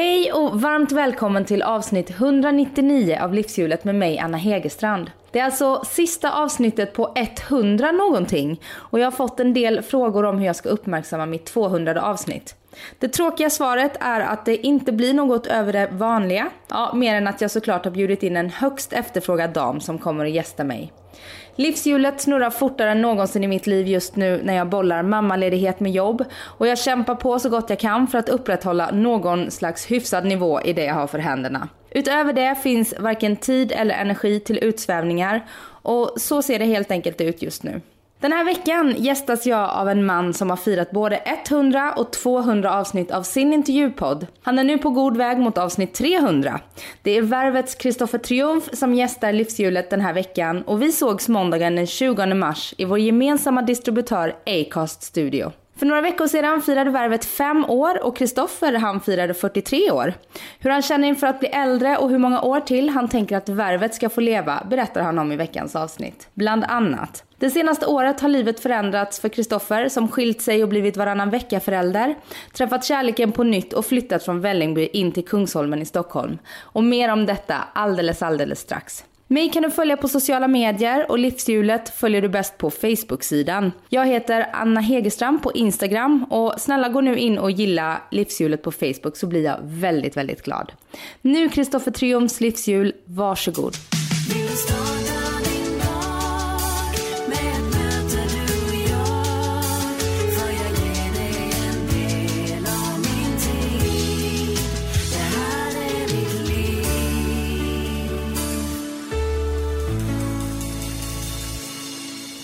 Hej och varmt välkommen till avsnitt 199 av Livshjulet med mig Anna Hegerstrand. Det är alltså sista avsnittet på 100 någonting och jag har fått en del frågor om hur jag ska uppmärksamma mitt 200 avsnitt. Det tråkiga svaret är att det inte blir något över det vanliga, ja, mer än att jag såklart har bjudit in en högst efterfrågad dam som kommer att gästa mig. Livshjulet snurrar fortare än någonsin i mitt liv just nu när jag bollar mammaledighet med jobb och jag kämpar på så gott jag kan för att upprätthålla någon slags hyfsad nivå i det jag har för händerna. Utöver det finns varken tid eller energi till utsvävningar och så ser det helt enkelt ut just nu. Den här veckan gästas jag av en man som har firat både 100 och 200 avsnitt av sin intervjupodd. Han är nu på god väg mot avsnitt 300. Det är Värvets Kristoffer Triumf som gästar Livshjulet den här veckan och vi sågs måndagen den 20 mars i vår gemensamma distributör Acast Studio. För några veckor sedan firade Värvet fem år och Kristoffer han firade 43 år. Hur han känner inför att bli äldre och hur många år till han tänker att Värvet ska få leva berättar han om i veckans avsnitt. Bland annat. Det senaste året har livet förändrats för Kristoffer som skilt sig och blivit varannan vecka förälder, träffat kärleken på nytt och flyttat från Vällingby in till Kungsholmen i Stockholm. Och mer om detta alldeles alldeles strax. Mig kan du följa på sociala medier och Livshjulet följer du bäst på Facebook-sidan. Jag heter Anna Hegerstrand på Instagram och snälla gå nu in och gilla Livshjulet på Facebook så blir jag väldigt, väldigt glad. Nu Kristoffer Triumfs livshjul, varsågod.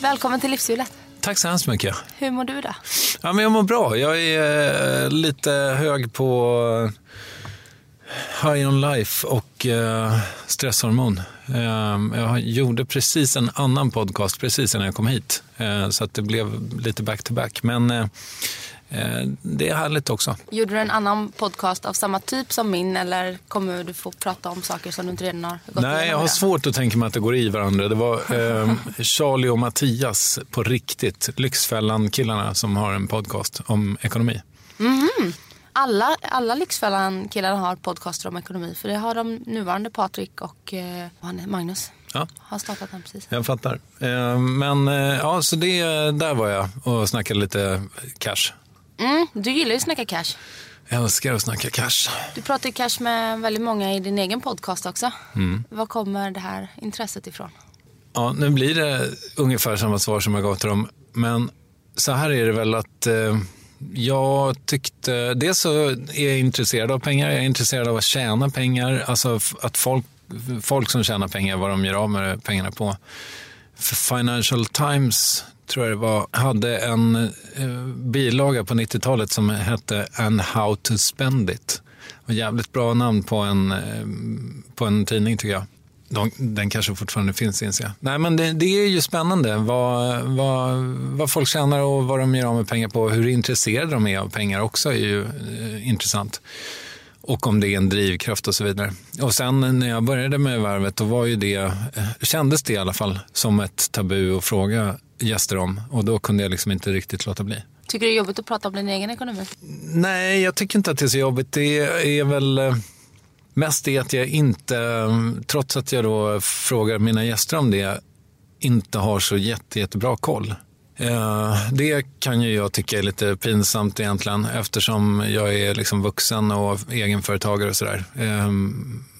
Välkommen till Livshjulet. Tack så hemskt mycket. Hur mår du då? Ja, men jag mår bra. Jag är eh, lite hög på eh, High on Life och eh, stresshormon. Eh, jag gjorde precis en annan podcast precis innan jag kom hit. Eh, så att det blev lite back-to-back. Men det är härligt också. Gjorde du en annan podcast av samma typ som min eller kommer du få prata om saker som du inte redan har gått Nej, jag har svårt att tänka mig att det går i varandra. Det var eh, Charlie och Mattias på riktigt, Lyxfällan-killarna som har en podcast om ekonomi. Alla, alla Lyxfällan-killarna har podcaster om ekonomi för det har de nuvarande Patrik och eh, Magnus. Ja. Har startat den precis. Jag fattar. Eh, Men eh, ja, så det, där var jag och snackade lite cash. Mm, du gillar ju att snacka cash. Jag älskar att snacka cash. Du pratar ju cash med väldigt många i din egen podcast också. Mm. Var kommer det här intresset ifrån? Ja, nu blir det ungefär samma svar som jag gav till dem. Men så här är det väl att eh, jag tyckte... Dels så är jag intresserad av pengar. Jag är intresserad av att tjäna pengar. Alltså att folk, folk som tjänar pengar, vad de gör av med pengarna på. För Financial Times tror jag det var, hade en eh, bilaga på 90-talet som hette And how to spend it. Och jävligt bra namn på en, eh, på en tidning tycker jag. De, den kanske fortfarande finns inser jag. Nej men det, det är ju spännande vad, vad, vad folk tjänar och vad de gör av med pengar på. Hur intresserade de är av pengar också är ju eh, intressant. Och om det är en drivkraft och så vidare. Och sen när jag började med Värvet då var ju det, eh, kändes det i alla fall som ett tabu att fråga gäster om. Och då kunde jag liksom inte riktigt låta bli. Tycker du det är jobbigt att prata om din egen ekonomi? Nej, jag tycker inte att det är så jobbigt. Det är väl eh, mest det att jag inte, eh, trots att jag då frågar mina gäster om det, inte har så jätte, jättebra koll. Eh, Det kan ju jag tycka är lite pinsamt egentligen eftersom jag är liksom vuxen och egenföretagare och sådär.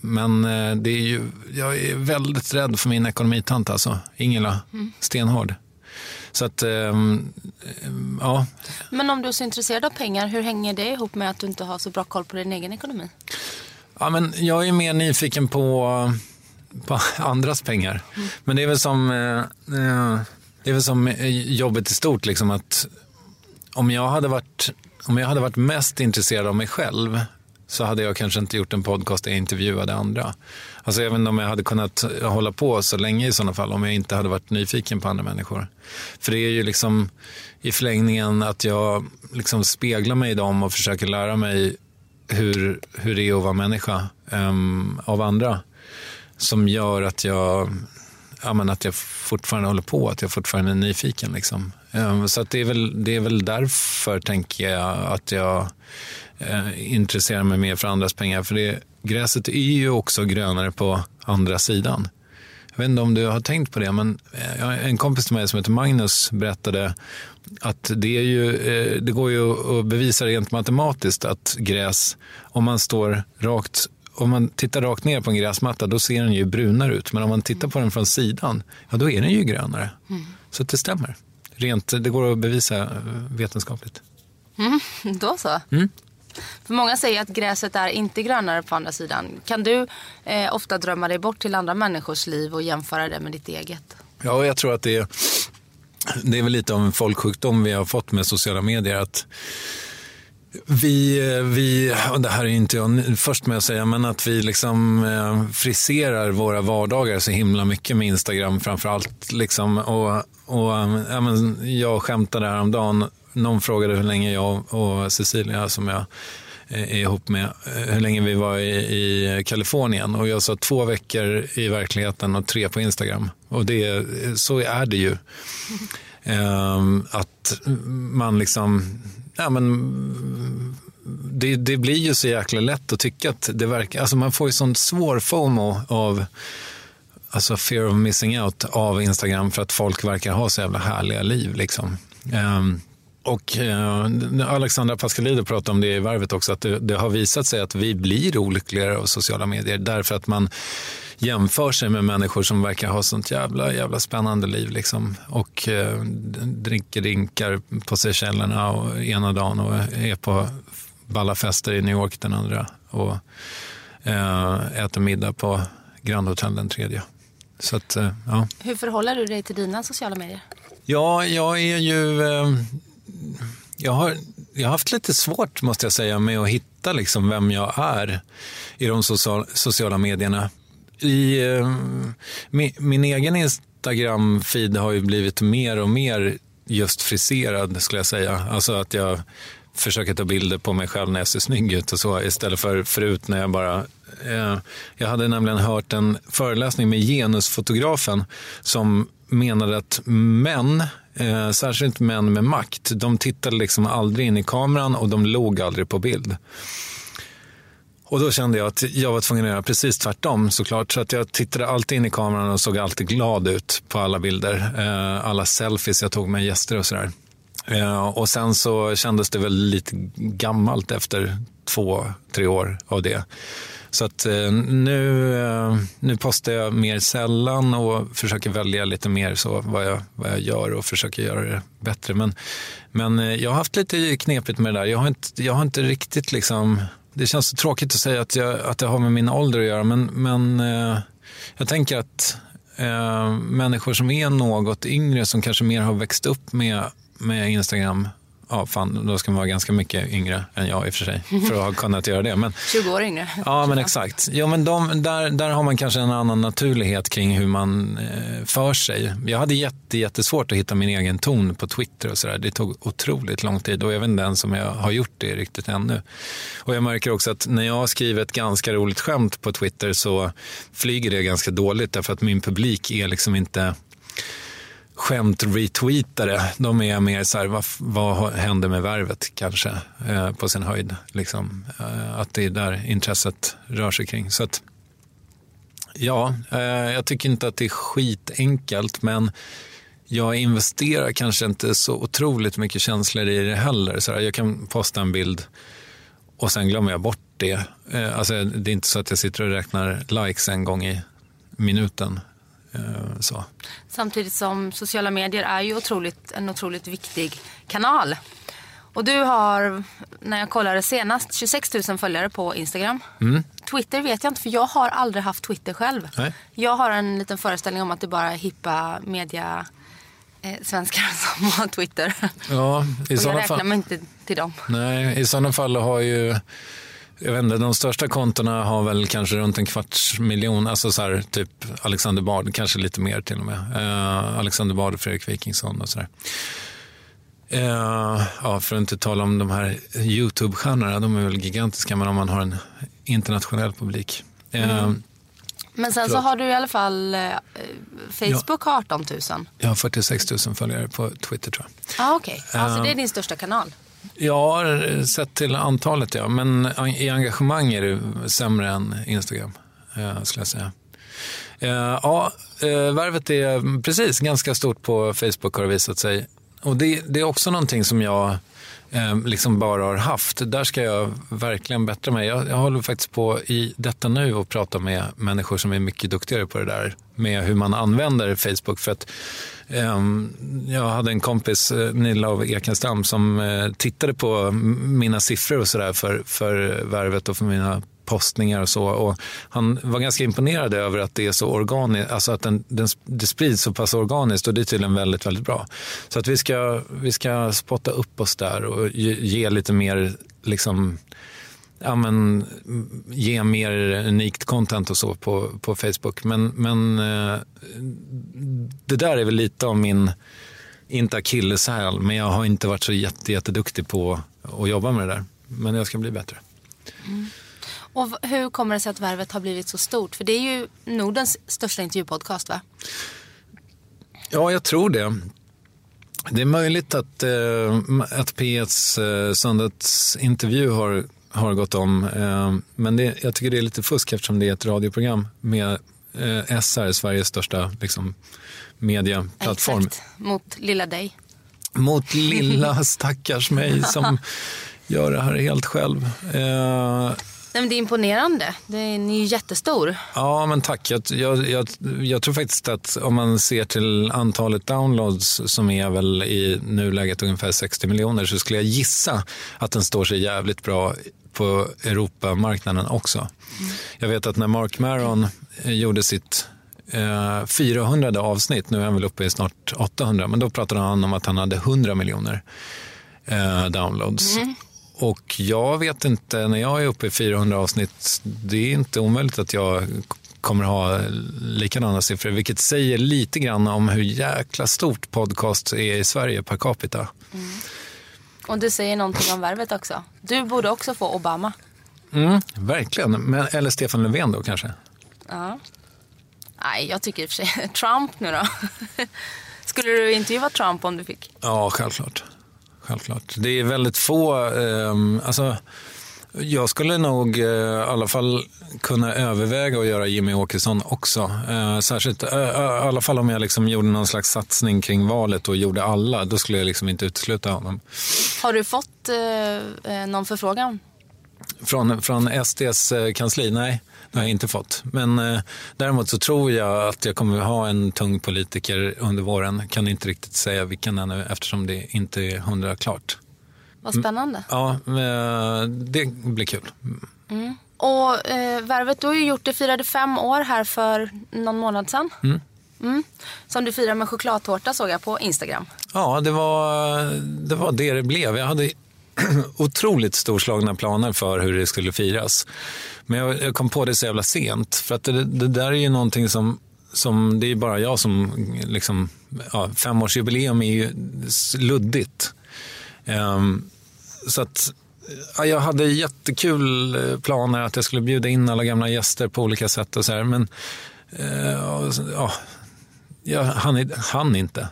Men det är ju, jag är väldigt rädd för min ekonomitant alltså, Ingela Stenhård. Så att, ehm, ja, Men om du är så intresserad av pengar, hur hänger det ihop med att du inte har så bra koll på din egen ekonomi? Ja, men jag är mer nyfiken på, på andras pengar. Men det är väl som, eh, eh, det är väl som eh, jobbet i stort. Liksom, att om, jag hade varit, om jag hade varit mest intresserad av mig själv så hade jag kanske inte gjort en podcast där jag intervjuade andra. Alltså även om jag hade kunnat hålla på så länge i sådana fall om jag inte hade varit nyfiken på andra människor. För det är ju liksom i förlängningen att jag liksom speglar mig i dem och försöker lära mig hur, hur det är att vara människa um, av andra som gör att jag, ja, men att jag fortfarande håller på, att jag fortfarande är nyfiken. Liksom. Um, så att det, är väl, det är väl därför, tänker jag, att jag eh, intresserar mig mer för andras pengar. För det, gräset är ju också grönare på andra sidan. Jag vet inte om du har tänkt på det, men eh, en kompis till mig som heter Magnus berättade att det, är ju, eh, det går ju att bevisa rent matematiskt att gräs, om man står rakt om man tittar rakt ner på en gräsmatta då ser den ju brunare ut. Men om man tittar på den från sidan, ja då är den ju grönare. Så att det stämmer. Rent, det går att bevisa eh, vetenskapligt. Då så. För många säger att gräset är inte grönare på andra sidan. Kan du eh, ofta drömma dig bort till andra människors liv och jämföra det med ditt eget? Ja, jag tror att det är, det är väl lite av en folksjukdom vi har fått med sociala medier. att vi, eh, vi, och det här är inte jag först med att säga, men att vi liksom eh, friserar våra vardagar så himla mycket med Instagram framför allt. Liksom, och, och, ja, men jag skämtade häromdagen, någon frågade hur länge jag och Cecilia som jag är ihop med, eh, hur länge vi var i, i Kalifornien. Och jag sa två veckor i verkligheten och tre på Instagram. Och det, så är det ju. Ehm, att man liksom, ja men det, det blir ju så jäkla lätt att tycka att det verkar, alltså man får ju sån svår FOMO av alltså fear of missing out av Instagram för att folk verkar ha så jävla härliga liv liksom. Ehm, och eh, Alexandra Pascalidou pratade om det i Varvet också, att det, det har visat sig att vi blir olyckligare av sociala medier därför att man jämför sig med människor som verkar ha sånt jävla, jävla spännande liv. Liksom. Och eh, dricker drinkar på Seychellerna och ena dagen och är på balla fester i New York den andra. Och eh, äter middag på Grand Hotel den tredje. Så att, eh, ja. Hur förhåller du dig till dina sociala medier? Ja, jag är ju... Eh, jag, har, jag har haft lite svårt, måste jag säga, med att hitta liksom vem jag är i de social, sociala medierna. I, eh, min, min egen Instagram-feed har ju blivit mer och mer just friserad, skulle jag säga. Alltså att jag försöker ta bilder på mig själv när jag ser snygg ut och så istället för förut när jag bara eh, jag hade nämligen hört en föreläsning med genusfotografen som menade att män, eh, särskilt män med makt, de tittade liksom aldrig in i kameran och de log aldrig på bild. Och då kände jag att jag var tvungen att göra precis tvärtom såklart. Så att jag tittade alltid in i kameran och såg alltid glad ut på alla bilder. Eh, alla selfies jag tog med gäster och sådär. Eh, och sen så kändes det väl lite gammalt efter två, tre år av det. Så att eh, nu, eh, nu postar jag mer sällan och försöker välja lite mer så vad jag, vad jag gör och försöker göra det bättre. Men, men eh, jag har haft lite knepigt med det där. Jag har inte, jag har inte riktigt liksom... Det känns så tråkigt att säga att, jag, att det har med min ålder att göra, men, men jag tänker att äh, människor som är något yngre, som kanske mer har växt upp med, med Instagram, ja fan, då ska man vara ganska mycket yngre än jag i och för sig, för att ha kunnat göra det. Men, 20 år yngre. Ja, men exakt. Jo, men de, där, där har man kanske en annan naturlighet kring hur man eh, för sig. Jag hade jätte, jättesvårt att hitta min egen ton på Twitter och sådär. Det tog otroligt lång tid och jag vet inte ens om jag har gjort det riktigt ännu. Och jag märker också att när jag skriver ett ganska roligt skämt på Twitter så flyger det ganska dåligt därför att min publik är liksom inte skämt-retweetare. De är mer så här, vad, vad händer med värvet kanske, eh, på sin höjd. Liksom. Eh, att det är där intresset rör sig kring. Så att, ja, eh, jag tycker inte att det är skitenkelt, men jag investerar kanske inte så otroligt mycket känslor i det heller. Så här, jag kan posta en bild och sen glömmer jag bort det. Eh, alltså, det är inte så att jag sitter och räknar likes en gång i minuten. Eh, så. Samtidigt som sociala medier är ju otroligt, en otroligt viktig kanal. Och du har, när jag kollade senast, 26 000 följare på Instagram. Twitter vet jag inte för jag har aldrig haft Twitter själv. Nej. Jag har en liten föreställning om att det bara är hippa media eh, svenskar som har Twitter. Ja, i Och jag räknar fall. mig inte till dem. Nej, i sådana fall har ju Jag vet inte, de största kontona har väl kanske runt en kvarts miljon, alltså så här, typ Alexander Bard, kanske lite mer till och med. Eh, Alexander Bard och Fredrik Wikingsson och sådär. Eh, ja, för att inte tala om de här YouTube-stjärnorna, de är väl gigantiska, men om man har en internationell publik. Eh, Men sen så har du i alla fall eh, Facebook har 18 000. Jag har 46 000 följare på Twitter tror jag. Ja, ah, okej. Alltså Eh. det är din största kanal. Ja, eh, sett till antalet ja. Men i engagemang är det sämre än Instagram, eh, skulle jag säga. Eh, ja, Värvet är precis ganska stort på Facebook har det visat sig. Och det, det är också någonting som jag liksom bara har haft. Där ska jag verkligen bättra mig. Jag, jag håller faktiskt på i detta nu och prata med människor som är mycket duktigare på det där. Med hur man använder Facebook. För att ehm, jag hade en kompis, eh, Nilla av Ekenstam, som eh, tittade på mina siffror och sådär för, för Värvet och för mina postningar och så. Och han var ganska imponerad över att det är så organiskt, alltså att den, den, det sprids så pass organiskt och det är tydligen väldigt, väldigt bra. Så att vi ska, vi ska spotta upp oss där och ge, ge lite mer, liksom, ja, men, ge mer unikt content och så på, på Facebook. Men, men eh, det där är väl lite av min, inte akilleshäl, men jag har inte varit så jätte, jätteduktig på att jobba med det där. Men jag ska bli bättre. Och v- hur kommer det sig att Värvet har blivit så stort? För det är ju Nordens största intervjupodcast va? Ja, jag tror det. Det är möjligt att, eh, att P1s eh, söndagsintervju har, har gått om. Eh, men det, jag tycker det är lite fusk eftersom det är ett radioprogram med eh, SR, Sveriges största liksom, mediaplattform. Exakt. Mot lilla dig. Mot lilla stackars mig som gör det här helt själv. Eh, Nej, men det är imponerande. Det är, ni är jättestor. Ja, men tack. Jag, jag, jag, jag tror faktiskt att om man ser till antalet downloads som är väl i nuläget ungefär 60 miljoner så skulle jag gissa att den står sig jävligt bra på Europamarknaden också. Jag vet att när Mark Maron eh, gjorde sitt eh, 400 avsnitt, nu är han väl uppe i snart 800, men då pratade han om att han hade 100 miljoner eh, downloads. Och jag vet inte, när jag är uppe i 400 avsnitt, det är inte omöjligt att jag kommer ha likadana siffror, vilket säger lite grann om hur jäkla stort podcast är i Sverige per capita. Och du säger någonting om Värvet också. Du borde också få Obama. Mm, verkligen, Men, eller Stefan Löfven då kanske. Ja. Nej, jag tycker i och för sig Trump nu då. Skulle du intervjua Trump om du fick? Ja, självklart. Självklart. Det är väldigt få, ehm, alltså jag skulle nog eh, i alla fall kunna överväga att göra Jimmy Åkesson också. Eh, särskilt, eh, i alla fall om jag liksom gjorde någon slags satsning kring valet och gjorde alla, då skulle jag liksom inte utesluta honom. Har du fått eh, någon förfrågan? Från, från SDs kansli? Nej, det har jag inte fått. Men eh, däremot så tror jag att jag kommer ha en tung politiker under våren. Kan inte riktigt säga vilken ännu eftersom det inte är hundra klart. Vad spännande. Ja, eh, det blir kul. Och eh, Värvet, du har ju gjort det, firade fem år här för någon månad sedan. Mm. Som du firar med chokladtårta såg jag på Instagram. Ja, det var, det var det det blev. Jag hade otroligt storslagna planer för hur det skulle firas. Men jag, jag kom på det så jävla sent. För att det, det där är ju någonting som, som det är bara jag som, liksom, ja, femårsjubileum är ju luddigt. Ehm, så att ja, jag hade jättekul eh, planer att jag skulle bjuda in alla gamla gäster på olika sätt och så här. Men eh, ja, jag hann, hann inte.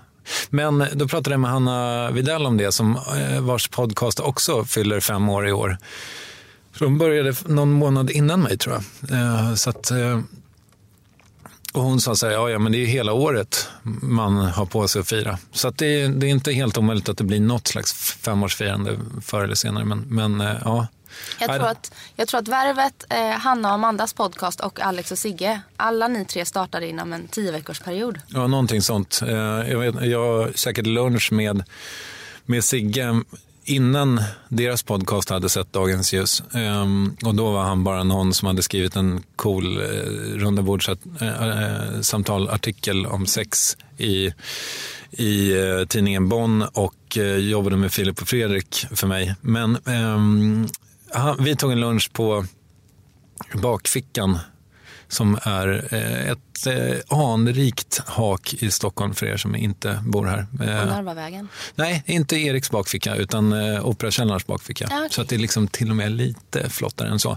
Men då pratade jag med Hanna Videll om det, som, eh, vars podcast också fyller fem år i år. Så de började någon månad innan mig tror jag. Eh, Så att, eh, och hon sa så här, ja, ja men det är hela året man har på sig att fira. Så att det, är, det är inte helt omöjligt att det blir något slags femårsfirande förr eller senare. Men, men eh, ja. Jag tror, att, jag tror att Värvet, eh, Hanna och Amandas podcast och Alex och Sigge, alla ni tre startade inom en tio veckors period. Ja, någonting sånt. Eh, Jag, vet, jag käkade lunch med, med Sigge innan deras podcast hade sett dagens ljus. Ehm, och då var han bara någon som hade skrivit en cool eh, rundabordssamtalartikel eh, eh, om sex i, i tidningen Bonn och jobbade med Filip och Fredrik för mig. Men ehm, vi tog en lunch på Bakfickan som är eh, ett eh, anrikt hak i Stockholm för er som inte bor här. På Eh, Narvavägen. nej, inte Eriks bakficka utan eh, Operakällarens bakficka. Ah, okej. Så att det är liksom till och med lite flottare än så.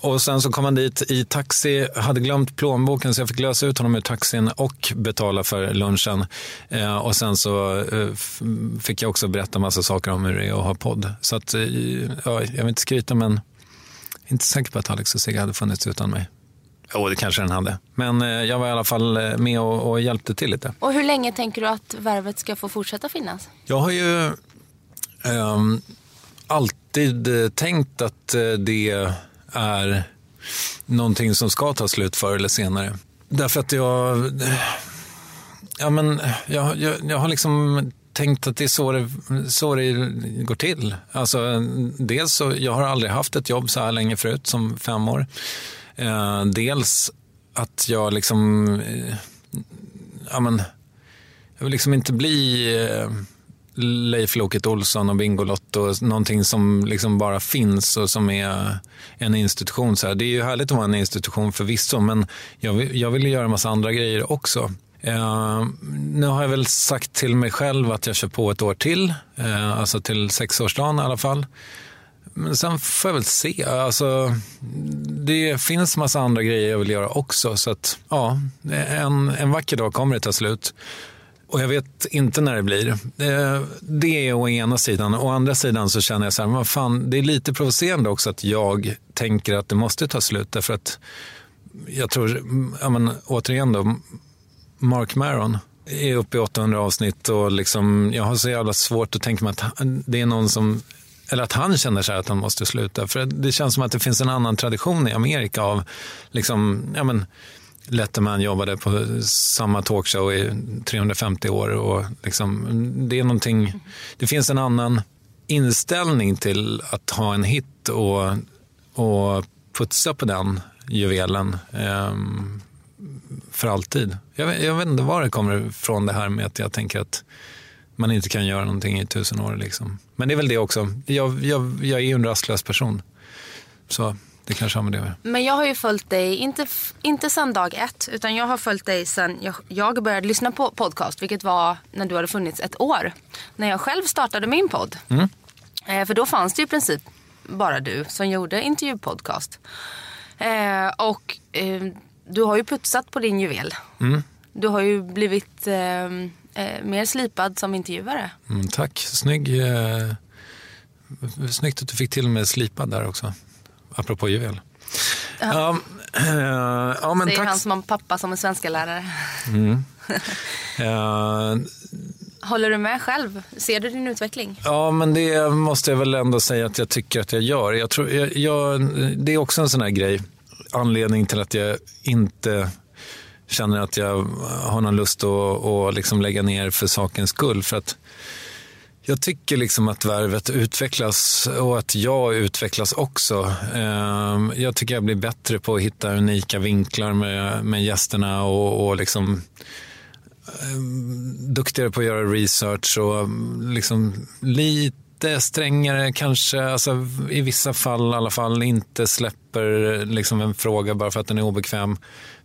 Och sen så kom han dit i taxi, hade glömt plånboken så jag fick lösa ut honom ur taxin och betala för lunchen. Eh, och sen så eh, fick jag också berätta massa saker om hur det är att ha podd. Så att, eh, ja, jag vill inte skryta men inte säker på att Alex och Sigge hade funnits utan mig. Jo, det kanske den hade. Men eh, jag var i alla fall eh, med och, och hjälpte till lite. Och hur länge tänker du att värvet ska få fortsätta finnas? Jag har ju ehm, alltid eh, tänkt att eh, det är någonting som ska ta slut förr eller senare. Därför att jag, ja, men, jag, jag, jag har liksom tänkt att det är så det, så det går till. Alltså, dels så, jag har aldrig haft ett jobb så här länge förut, som fem år. Eh, dels att jag liksom, eh, ja men, jag vill liksom inte bli eh, Leif Loket Olsson och Bingolotto, någonting som liksom bara finns och som är en institution. Så här. Det är ju härligt att vara en institution förvisso, men jag vill, jag vill ju göra en massa andra grejer också. Uh, nu har jag väl sagt till mig själv att jag kör på ett år till, uh, alltså till sexårsdagen i alla fall. Men sen får jag väl se. Alltså, det finns massa andra grejer jag vill göra också. Så att, ja, en, en vacker dag kommer det ta slut. Och jag vet inte när det blir. Eh, det är å ena sidan. Å andra sidan så känner jag så här, men fan, det är lite provocerande också att jag tänker att det måste ta slut. Därför att jag tror, ja men, återigen då, Mark Maron är uppe i 800 avsnitt och liksom, jag har så jävla svårt att tänka mig att det är någon som eller att han känner så här att han måste sluta. För det känns som att det finns en annan tradition i Amerika av, liksom, ja men, Letterman jobbade på samma talkshow i 350 år och liksom, det är någonting, det finns en annan inställning till att ha en hit och, och putsa på den juvelen eh, för alltid. Jag, jag vet inte var det kommer ifrån det här med att jag tänker att man inte kan göra någonting i tusen år. Liksom. Men det är väl det också. Jag, jag, jag är ju en rastlös person. Så det kanske har med det göra. Men jag har ju följt dig, inte, inte sedan dag ett, utan jag har följt dig sedan jag, jag började lyssna på podcast, vilket var när du hade funnits ett år. När jag själv startade min podd. Eh, för då fanns det ju i princip bara du som gjorde intervjupodcast. Eh, och eh, du har ju putsat på din juvel. Du har ju blivit eh, mer slipad som intervjuare. Mm, tack, snygg. Eh, snyggt att du fick till med slipad där också. Apropå juvel. Ja, eh, ja men Säger tack. han som har pappa som är svenska lärare. Eh, Håller du med själv? Ser du din utveckling? Ja, men det måste jag väl ändå säga att jag tycker att jag gör. Jag tror, jag, jag, det är också en sån här grej. Anledning till att jag inte känner att jag har någon lust att, att liksom lägga ner för sakens skull. För att jag tycker liksom att värvet utvecklas och att jag utvecklas också. Ehm, jag tycker jag blir bättre på att hitta unika vinklar med, med gästerna och, och liksom ehm, duktigare på att göra research och ehm, liksom lite strängare kanske, alltså i vissa fall i alla fall, inte släpper liksom en fråga bara för att den är obekväm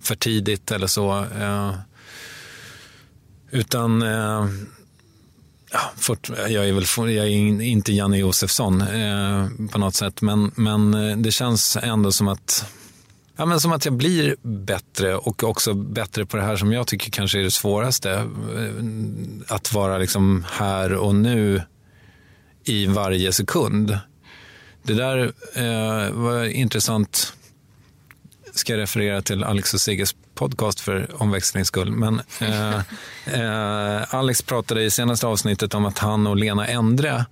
för tidigt eller så. Eh, utan eh, ja, fort, jag är väl jag är inte Janne Josefsson eh, på något sätt, men, men eh, det känns ändå som att Ja, men som att jag blir bättre och också bättre på det här som jag tycker kanske är det svåraste. Eh, att vara liksom här och nu i varje sekund. Det där eh, var intressant. Ska jag referera till Alex och Sigges podcast för omväxlings skull. Men eh, eh, Alex pratade i senaste avsnittet om att han och Lena Endre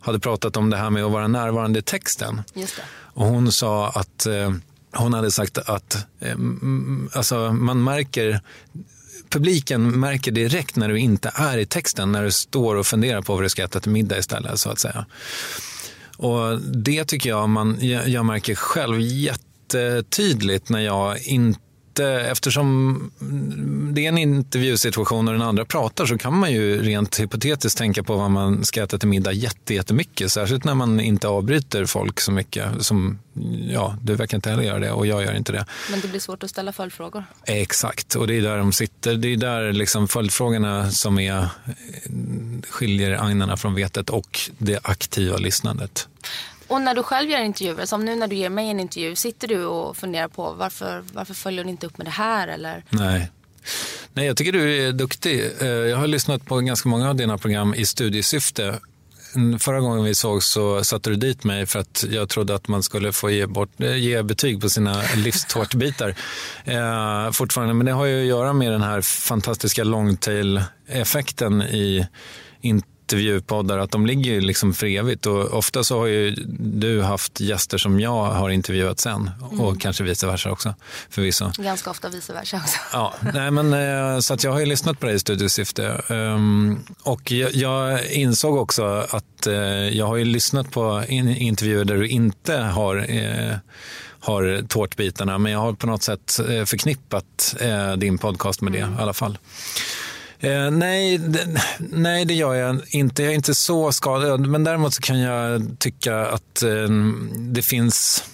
hade pratat om det här med att vara närvarande i texten. Och hon sa att eh, hon hade sagt att eh, alltså, man märker publiken märker direkt när du inte är i texten, när du står och funderar på vad du ska äta till middag istället. så att säga. Och det tycker jag man, jag, jag märker själv jättetydligt när jag inte inte, eftersom det är en intervjusituation och den andra pratar så kan man ju rent hypotetiskt tänka på vad man ska äta till middag jätte- jättemycket. Särskilt när man inte avbryter folk så mycket. Som, ja, du verkar inte heller göra det och jag gör inte det. Men det blir svårt att ställa följdfrågor. Exakt, och det är där de sitter. Det är där liksom följdfrågorna som är, skiljer agnarna från vetet och det aktiva lyssnandet. Och när du själv gör intervjuer, som nu när du ger mig en intervju, sitter du och funderar på varför, varför följer du inte upp med det här? Eller? Nej. Nej, jag tycker du är duktig. Eh, Jag har lyssnat på ganska många av dina program i studiesyfte. Förra gången vi såg så satte du dit mig för att jag trodde att man skulle få ge, bort, eh, ge betyg på sina livstårtbitar. Eh, fortfarande, men det har ju att göra med den här fantastiska longtail-effekten i intervjupoddar, att de ligger ju liksom för evigt. Och ofta så har ju du haft gäster som jag har intervjuat sen och kanske vice versa också förvisso. Ganska ofta vice versa också. Ja, nej men, eh, så att jag har ju lyssnat på dig i studiesyfte. Ehm, och jag, insåg också att eh, jag har ju lyssnat på in, intervjuer där du inte har, eh, har tårtbitarna. Men jag har på något sätt förknippat din podcast med det i alla fall. Eh, nej, det, nej, det gör jag inte. Jag är inte så skadad. Men däremot så kan jag tycka att eh, det finns...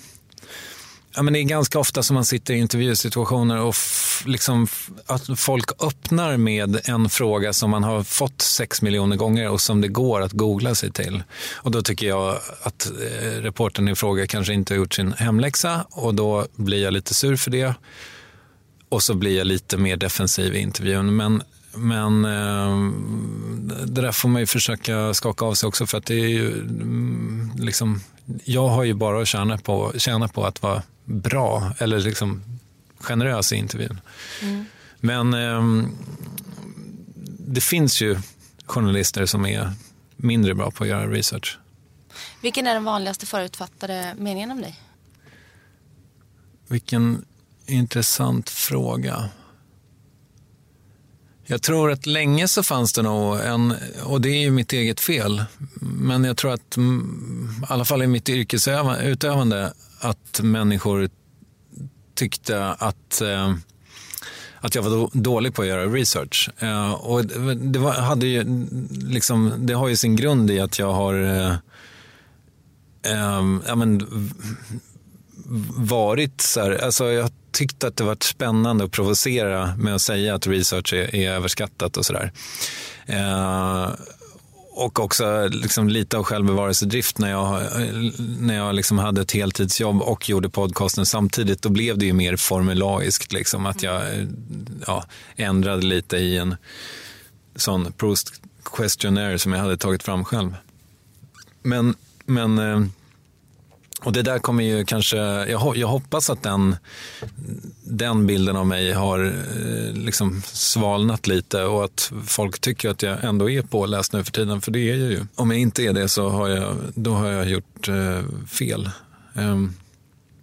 Ja, men det är ganska ofta som man sitter i intervjusituationer och liksom, att folk öppnar med en fråga som man har fått sex miljoner gånger och som det går att googla sig till. Och då tycker jag att eh, reportern i fråga kanske inte har gjort sin hemläxa och då blir jag lite sur för det. Och så blir jag lite mer defensiv i intervjun. Men, men eh, det där får man ju försöka skaka av sig också för att det är ju mm, liksom, jag har ju bara att tjäna på, tjäna på att vara bra eller liksom generös i intervjun. Men eh, det finns ju journalister som är mindre bra på att göra research. Vilken är den vanligaste förutfattade meningen om dig? Vilken intressant fråga. Jag tror att länge så fanns det nog en, och det är ju mitt eget fel, men jag tror att mm, i alla fall i mitt yrkesutövande att människor tyckte att eh, att jag var dålig på att göra research. Eh, och det, var, hade ju, liksom, det har ju sin grund i att jag har eh, eh, ja, men, varit så här, alltså jag tyckte att det varit spännande att provocera med att säga att research är, är överskattat och sådär. Eh, och också liksom lite av självbevarelsedrift när jag, när jag liksom hade ett heltidsjobb och gjorde podcasten samtidigt. Då blev det ju mer formulaiskt. Liksom, att jag ja, ändrade lite i en sån Proust questionnaire som jag hade tagit fram själv. Men, men eh, och det där kommer ju kanske, jag, jag hoppas att den, den bilden av mig har eh, liksom svalnat lite och att folk tycker att jag ändå är påläst nu för tiden, för det är jag ju. Om jag inte är det så har jag, då har jag gjort eh, fel. Ehm,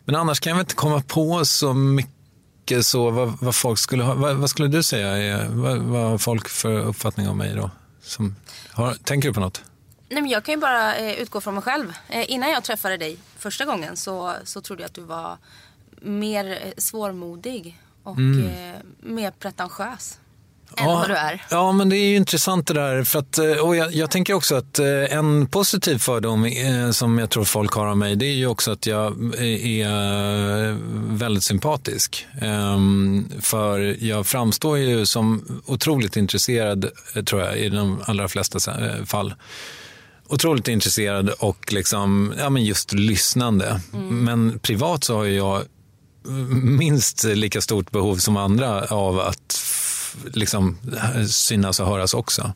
men annars kan jag väl inte komma på så mycket så vad, vad folk skulle ha, vad, vad skulle du säga, är, vad, vad har folk för uppfattning om mig då? Som, har, tänker du på något? Nej, men jag kan ju bara eh, utgå från mig själv. Eh, innan jag träffade dig första gången så, så trodde jag att du var mer eh, svårmodig och eh, mer pretentiös än vad du är. Ja, men det är ju intressant det där. För att, eh, och jag, jag tänker också att eh, en positiv fördom som jag tror folk har av mig, det är ju också att jag är väldigt sympatisk. Ehm, För jag framstår ju som otroligt intresserad, tror jag, i de allra flesta fall otroligt intresserad och liksom, ja, men just lyssnande. Men privat så har jag minst lika stort behov som andra av att liksom, synas och höras också. Men,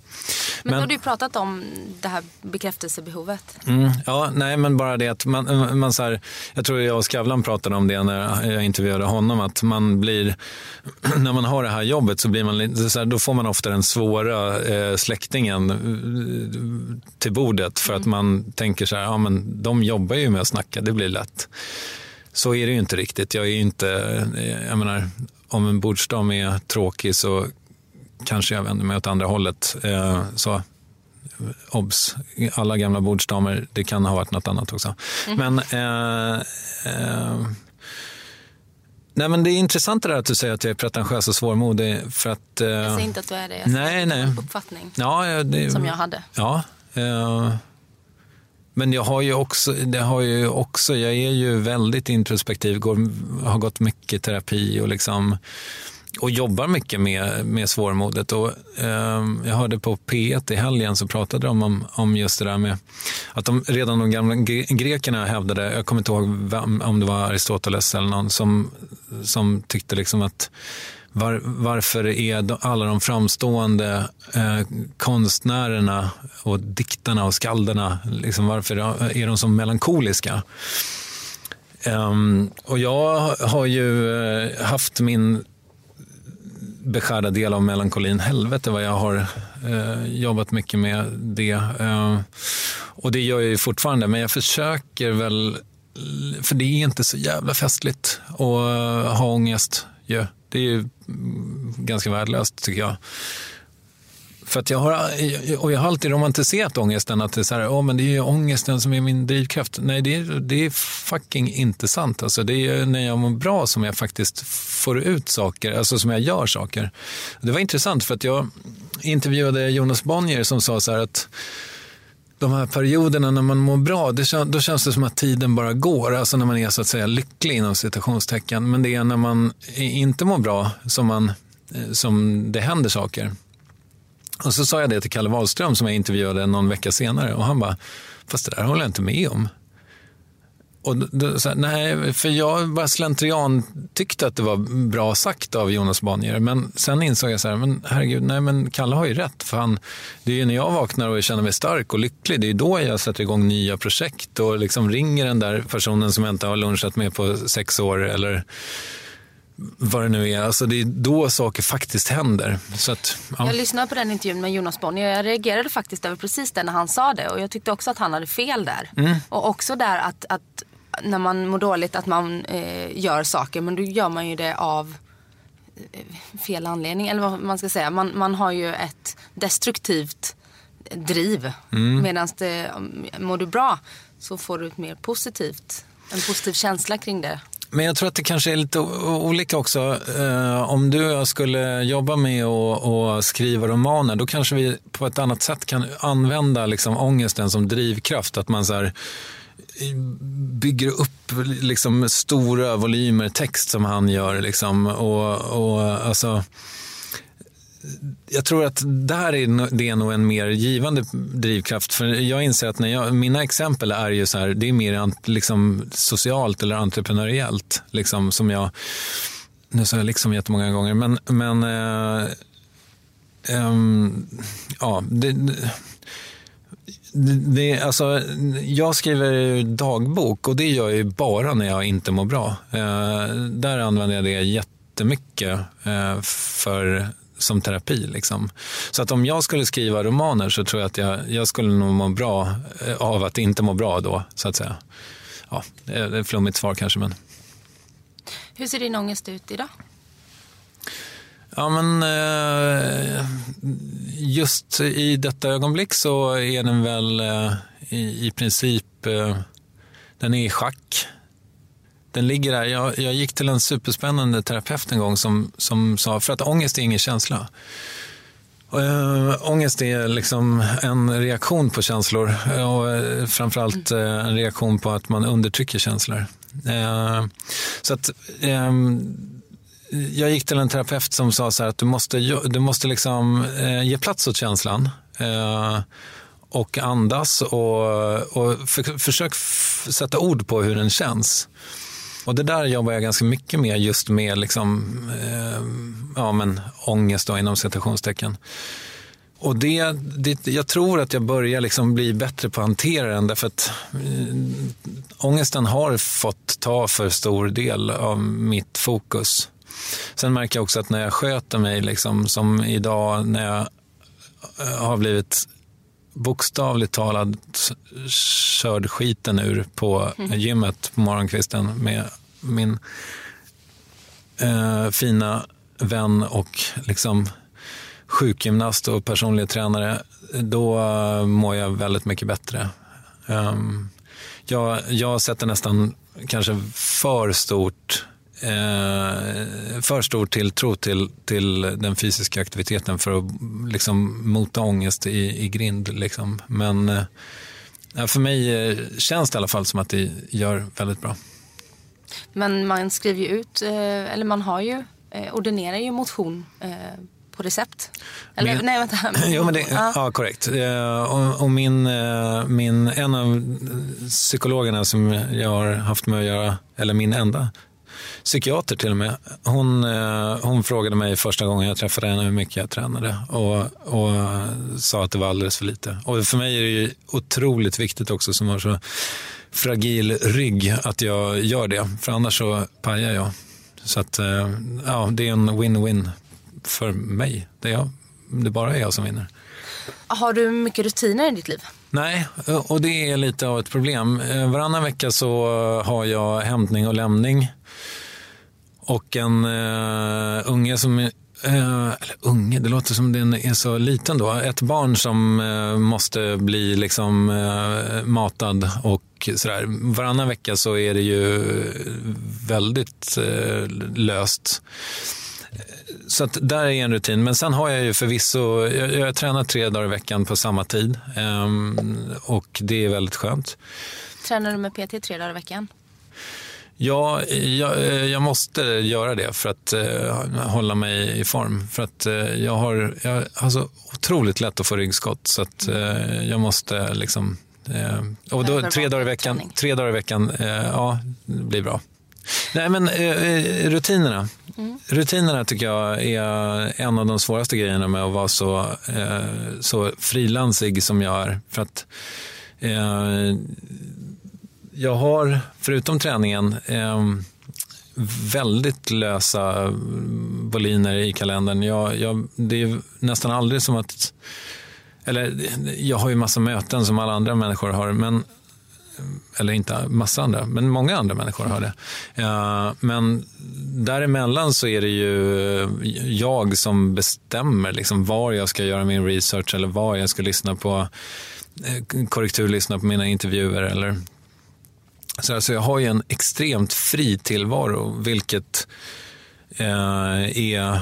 Men- då har du ju pratat om det här bekräftelsebehovet. Mm, ja, nej, men bara det att man, man så här, jag tror jag och Skavlan pratade om det när jag intervjuade honom, att man blir, när man har det här jobbet så blir man lite så här, då får man ofta den svåra eh, släktingen eh, till bordet för att man tänker så här, ja men de jobbar ju med att snacka, det blir lätt. Så är det ju inte riktigt. Jag är ju inte, eh, jag menar, om en bordsdam är tråkig så kanske jag vänder mig åt andra hållet. Eh, så obs, alla gamla bordsdamer, det kan ha varit något annat också. Men eh, eh, Nej, men det är intressant det där att du säger att jag är pretentiös och svårmodig. För att, eh, Jag säger inte att du är det. Jag Nej, säger nej. en uppfattning ja, ja, det, som jag hade. Ja. Men jag har ju också, det har ju också, jag är ju väldigt introspektiv, går, har gått mycket terapi och liksom och jobbar mycket med, med svårmodet. Och, eh, jag hörde på P1 i helgen så pratade de om, om just det där med att de, redan de gamla gre- grekerna hävdade, jag kommer inte ihåg vem, om det var Aristoteles eller någon som, som tyckte liksom att var, varför är de, alla de framstående eh, konstnärerna och diktarna och skalderna, liksom, varför är de så melankoliska? Um, och jag har ju eh, haft min beskärda del av melankolin. Helvete vad jag har eh, jobbat mycket med det. Eh, och det gör jag ju fortfarande, men jag försöker väl, för det är inte så jävla festligt att eh, ha ångest. Ja, det är ju ganska värdelöst tycker jag. För att jag har, och jag har alltid romantiserat ångesten, att det är, så här, oh, men det är ju ångesten som är min drivkraft. Nej, det är, det är fucking inte sant. Alltså, det är när jag mår bra som jag faktiskt får ut saker, alltså som jag gör saker. Det var intressant för att jag intervjuade Jonas Bonnier som sa så här att de här perioderna när man mår bra, det, då känns det som att tiden bara går. Alltså när man är så att säga lycklig inom citationstecken. Men det är när man inte mår bra som, man, eh, som det händer saker. Och så sa jag det till Kalle Wahlström som jag intervjuade någon vecka senare och han bara, fast det där håller jag inte med om. Och då, så nej, för jag bara slentrian tyckte att det var bra sagt av Jonas Bonnier. Men sen insåg jag så här, men herregud, nej men Kalle har ju rätt. För han, det är ju när jag vaknar och känner mig stark och lycklig, det är då jag sätter igång nya projekt och liksom ringer den där personen som jag inte har lunchat med på sex år eller vad det nu är. Alltså det är då saker faktiskt händer. Så att, ja. Jag lyssnade på den intervjun med Jonas Bonnier och jag reagerade faktiskt över precis det när han sa det. Och jag tyckte också att han hade fel där. Mm. Och också där att, att när man mår dåligt att man eh, gör saker men då gör man ju det av eh, fel anledning. Eller vad man ska säga. Man, man har ju ett destruktivt driv. Mm. Medan mår du bra så får du ett mer positivt, en positiv känsla kring det. Men jag tror att det kanske är lite olika också. Eh, om du och jag skulle jobba med att att skriva romaner, då kanske vi på ett annat sätt kan använda liksom ångesten som drivkraft. Att man så här, bygger upp liksom stora volymer text som han gör. Liksom, och, och, alltså, jag tror att där är det är nog en mer givande drivkraft. För jag inser att när jag, mina exempel är ju så här, det är mer liksom socialt eller entreprenöriellt. Liksom, som jag, nu sa jag liksom jättemånga gånger, men, men eh, ehm, ja, det, det, alltså, jag skriver dagbok och det gör jag ju bara när jag inte mår bra. Eh, där använder jag det jättemycket eh, för, som terapi. Liksom. Så att om jag skulle skriva romaner så tror jag att jag, jag skulle nog må bra eh, av att inte må bra då, så att säga. Ja, det är ett flummigt svar kanske, men... Hur ser din ångest ut idag? Ja, men eh, just i detta ögonblick så är den väl eh, i, princip, eh, den är i schack. Den ligger där. Jag, jag gick till en superspännande terapeut en gång som, som sa, för att ångest är ingen känsla. Uh, ångest är liksom en reaktion på känslor och framförallt eh, en reaktion på att man undertrycker känslor. Så att jag gick till en terapeut som sa så här att du måste, du måste liksom, eh, ge plats åt känslan eh, och andas och, och för, försök f- sätta ord på hur den känns. Och det där jobbar jag ganska mycket med just med liksom, eh, ja, men, ångest då, inom citationstecken. Och det, det, jag tror att jag börjar liksom bli bättre på att hantera den därför att eh, ångesten har fått ta för stor del av mitt fokus. Sen märker jag också att när jag sköter mig, liksom, som idag när jag eh, har blivit bokstavligt talat körd skiten ur på gymmet på morgonkvisten med min eh, fina vän och liksom sjukgymnast och personlig tränare, då eh, mår jag väldigt mycket bättre. Ehm, jag, jag sätter nästan kanske för stort eh, för stor tilltro till, till den fysiska aktiviteten för att liksom mota ångest i, i grind. Liksom. Men eh, för mig eh, känns det i alla fall som att det gör väldigt bra. Men man skriver ju ut, eh, eller man har ju, eh, ordinerar ju motion eh, på recept. Eller Men- nej vänta. Jo, men det, Ja. ja. korrekt. Och, och min, min, en av psykologerna som jag har haft med att göra, eller min enda psykiater till och med, hon, eh, hon frågade mig första gången jag träffade henne hur mycket jag tränade och, och sa att det var alldeles för lite. Och för mig är det ju otroligt viktigt också som har så fragil rygg att jag gör det, för annars så pajar jag. Så att, eh, ja, det är en win-win för mig. Det är, jag, det bara är jag som vinner. Har du mycket rutiner i ditt liv? Nej, och det är lite av ett problem. Eh, Varannan vecka så har jag hämtning och lämning. Och en uh, unge som, är- eh, eller unge, det låter som den är så liten då. Ett barn som eh, måste bli liksom eh, matad och sådär. Varannan vecka så är det ju väldigt eh, löst. Eh, så att där är en rutin. Men sen har jag ju förvisso, jag, jag tränar tre dagar i veckan på samma tid. Ehm, och det är väldigt skönt. Tränar du med PT tre dagar i veckan? Ja, jag, jag måste göra det för att eh, hålla mig i form. För att eh, jag, har, jag har så otroligt lätt att få ryggskott. Så att eh, jag måste liksom... Eh, och då, tre, dagar i veckan, tre dagar i veckan, eh, ja, det blir bra. Nej, men eh, eh, rutinerna. Rutinerna tycker jag är en av de svåraste grejerna med att vara så, eh, så frilansig som jag är. För att eh, jag har, förutom träningen, eh, väldigt lösa boliner i kalendern. Jag, jag, det är nästan aldrig som att... Eller jag har ju massa möten som alla andra människor har, men eller inte massa andra, men många andra människor har det. Eh, Men däremellan så är det ju jag som bestämmer liksom var jag ska göra min research eller var jag ska lyssna på eh, korrekturlyssna på mina intervjuer. Eller så alltså jag har ju en extremt fri tillvaro, vilket eh, är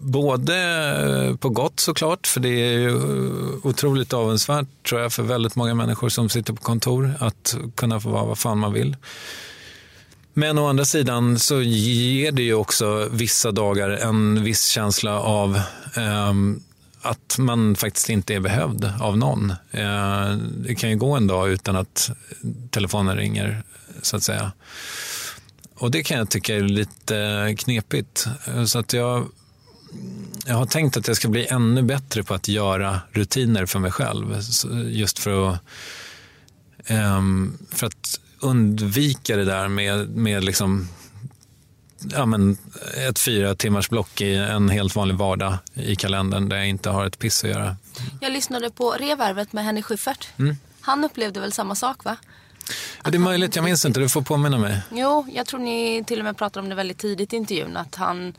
Både på gott såklart, för det är ju otroligt avundsvärt tror jag för väldigt många människor som sitter på kontor att kunna få vara vad fan man vill. Men å andra sidan så ger det ju också vissa dagar en viss känsla av ehm, att man faktiskt inte är behövd av någon. Eh, det kan ju gå en dag utan att telefonen ringer, så att säga. Och det kan jag tycka är lite knepigt. Eh, så att jag, jag har tänkt att jag ska bli ännu bättre på att göra rutiner för mig själv. Just för att, ehm, för att undvika det där med, med liksom, ja, men ett fyra timmars block i en helt vanlig vardag i kalendern där jag inte har ett piss att göra. Jag lyssnade på Revarvet med Henrik Schyffert. Mm. Han upplevde väl samma sak va? Ja, det är möjligt, jag minns inte, du får påminna mig. Jo, jag tror ni till och med pratade om det väldigt tidigt i intervjun. Att han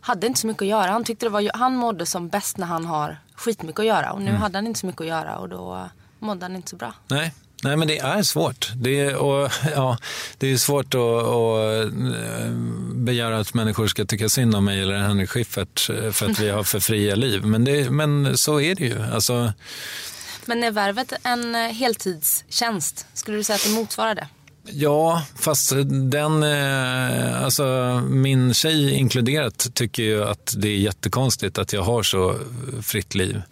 hade inte så mycket att göra. Han, tyckte det var, han mådde som bäst när han har skitmycket att göra. Och nu Mm. hade han inte så mycket att göra och då mådde han inte så bra. Nej. Nej, men det är svårt. Det är, och, ja, det är svårt att, att eh, begära att människor ska tycka synd om mig eller Henrik Schyffert eh, för att vi har för fria liv. Men, det, men så är det ju. Alltså, Men är värvet en eh, heltidstjänst? Skulle du säga att det motsvarar det? Ja, fast den, alltså min tjej inkluderat tycker ju att det är jättekonstigt att jag har så fritt liv.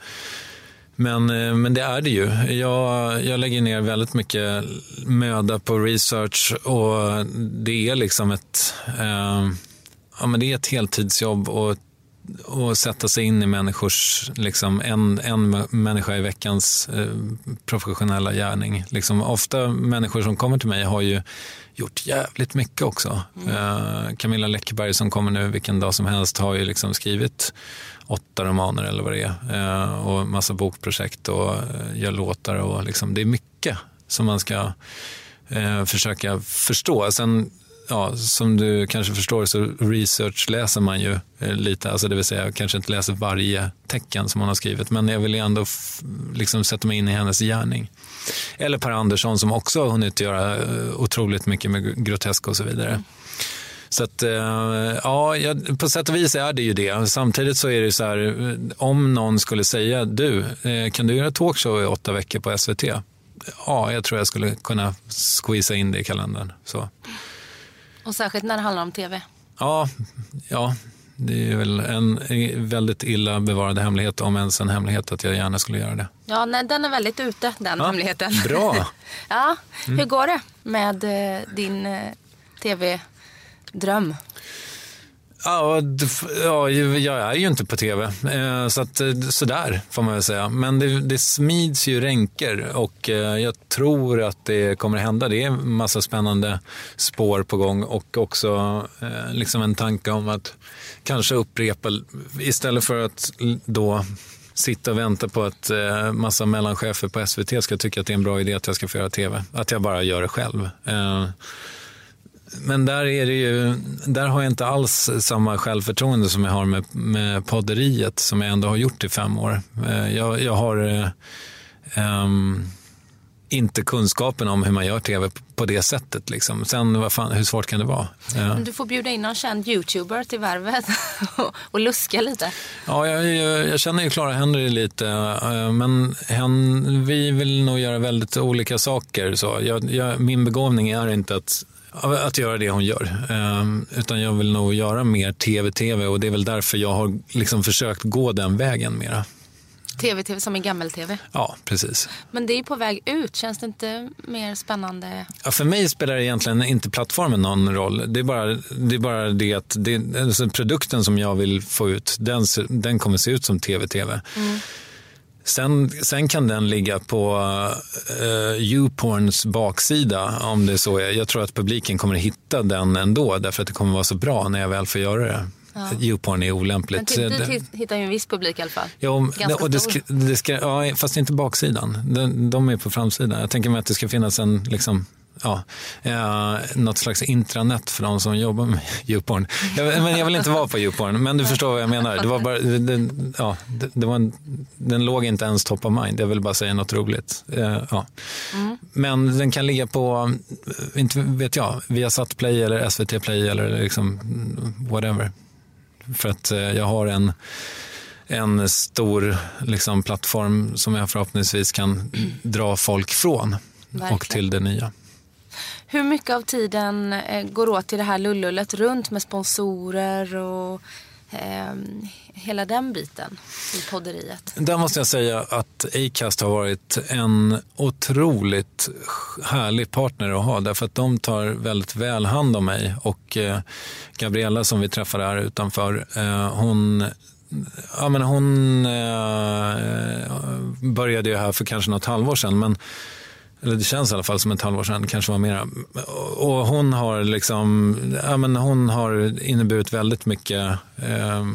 Men, eh, men det är det ju. Jag, jag lägger ner väldigt mycket möda på research och det är liksom ett, eh, ja, men det är ett heltidsjobb och och sätta sig in i människors, liksom en, en människa i veckans eh, professionella gärning. Liksom, ofta människor som kommer till mig har ju gjort jävligt mycket också. Eh, Camilla Läckberg som kommer nu vilken dag som helst har ju liksom skrivit åtta romaner eller vad det är. Eh, och massa bokprojekt och eh, gör låtar och liksom, det är mycket som man ska eh, försöka förstå. Sen ja, som du kanske förstår så research läser man ju eh, lite, alltså det vill säga jag kanske inte läser varje tecken som hon har skrivit, men jag vill ju ändå liksom sätta mig in i hennes gärning. Eller Per Andersson som också har hunnit göra eh, otroligt mycket med grotesk och så vidare. Så att, eh, ja, på sätt och vis är det ju det. Samtidigt så är det så här, om någon skulle säga, du, kan du göra talkshow i åtta veckor på SVT? Ja, jag tror jag skulle kunna squeeza in det i kalendern. Så. Och särskilt när det handlar om tv. Ja, ja, det är väl en väldigt illa bevarad hemlighet, om ens en hemlighet, att jag gärna skulle göra det. Ja, nej, den är väldigt ute, den Ja, hemligheten. bra. Ja, hur går det med eh, din eh, tv-dröm? Ja, ja, jag är ju inte på tv, eh, så att, eh, sådär får man väl säga. Men det, det smids ju ränker och eh, jag tror att det kommer hända. Det är en massa spännande spår på gång och också liksom en tanke om att kanske upprepa, istället för att då sitta och vänta på att eh, massa mellanchefer på SVT ska tycka att det är en bra idé att jag ska få göra tv. Att jag bara gör det själv. Eh, men där, är det ju, där har jag inte alls samma självförtroende som jag har med, med podderiet som jag ändå har gjort i fem år. Eh, Jag, jag har ehm, inte kunskapen om hur man gör tv på det sättet. Liksom. Sen, vad fan, hur svårt kan det vara? Du får bjuda in någon känd youtuber till värvet och- luska lite. Ja, jag, jag, jag känner ju Clara Henry lite, eh, men hen, vi vill nog göra väldigt olika saker. Så jag, min begåvning är inte att, att göra det hon gör, eh, utan jag vill nog göra mer tv-tv och det är väl därför jag har liksom försökt gå den vägen mera. Tv-tv som är gammel-tv. Ja, precis. Men det är ju på väg ut. Känns det inte mer spännande? Ja, för mig spelar egentligen inte plattformen någon roll. Det är bara det, är bara det att det, alltså produkten som jag vill få ut, den, den kommer se ut som tv-tv. Sen, sen kan den ligga på uh, YouPorns baksida om det så är. Jag tror att publiken kommer hitta den ändå därför att det kommer vara så bra när jag väl får göra det. YouPorn är Men olämpligt. ty- du ty- hittar ju en viss publik i alla fall. Jo, Ganska och det ska, det ska, ja, fast inte baksidan. De, de är på framsidan. Jag tänker mig att det ska finnas en, liksom, ja, eh, något slags intranet för de som jobbar med YouPorn. Jag, men jag vill inte vara på YouPorn, men du förstår vad jag menar. Det var bara, den, ja, det, det var en, den låg inte ens top of mind. Jag vill bara säga något roligt. Eh, ja. Men den kan ligga på, eh, inte vet jag, Viasat Play eller SVT Play eller liksom whatever. För att eh, jag har en en stor liksom, plattform som jag förhoppningsvis kan dra folk från och Verkligen. till det nya. Hur mycket av tiden eh, går åt till det här lullullet runt med sponsorer och eh, hela den biten i podderiet? Där måste jag säga att Acast har varit en otroligt härlig partner att ha därför att de tar väldigt väl hand om mig och eh, Gabriella som vi träffade här utanför, eh, hon Ja, men hon eh, började ju här för kanske något halvår sedan, men eller det känns i alla fall som ett halvår sedan, kanske var mera. Och hon har liksom, ja men hon har inneburit väldigt mycket eh,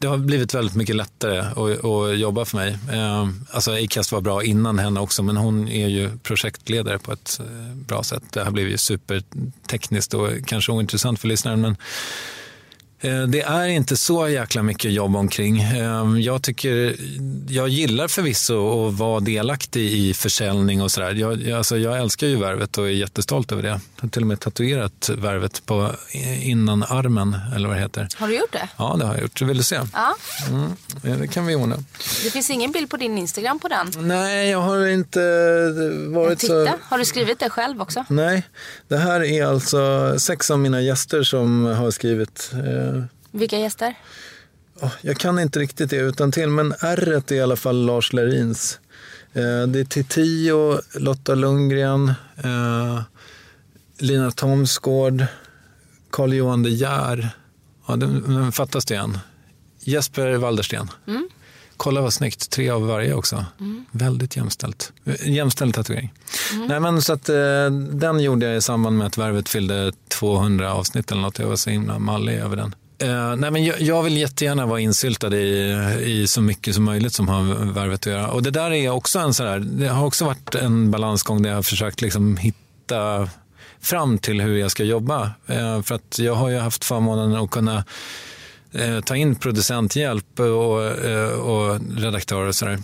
det har blivit väldigt mycket lättare att, att jobba för mig. Eh, Alltså Acast var bra innan henne också, men hon är ju projektledare på ett eh, bra sätt. Det har blivit ju supertekniskt och kanske ointressant för lyssnaren, men det är inte så jäkla mycket jobb omkring. Eh, Jag, tycker, jag gillar förvisso att vara delaktig i försäljning och sådär. Jag, alltså jag älskar ju värvet och är jättestolt över det. Jag har till och med tatuerat värvet på innan armen, eller vad det heter. Har du gjort det? Ja, det har jag gjort. Vill du se? Ja. Mm, det kan vi ordna. Det finns ingen bild på din Instagram på den. Nej, jag har inte varit så... Titta, har du skrivit det själv också? Nej, det här är alltså sex av mina gäster som har skrivit. Vilka gäster? jag kan inte riktigt det utan till, men R är i alla fall Lars Lerins. Eh, det är Titio, Lotta Lundgren, eh, Lina Thomsgård, Carl-Johan De Geer. Ja, den, den fattas det en. Jesper Waldersten. Kolla vad snyggt, tre av varje också. Väldigt jämställt. Eh, Jämställd tatuering. Nej, men så att, eh, den gjorde jag i samband med att Värvet fyllde 200 avsnitt eller något. Jag var så himla mallig över den. Eh, nej, men jag, jag vill jättegärna vara insyltad i, i så mycket som möjligt som har Värvet att göra. Och det där är också en sån här, det har också varit en balansgång där jag har försökt liksom hitta fram till hur jag ska jobba. Eh, för att jag har ju haft förmånen att kunna eh, ta in producenthjälp och, eh, och redaktörer och sådär.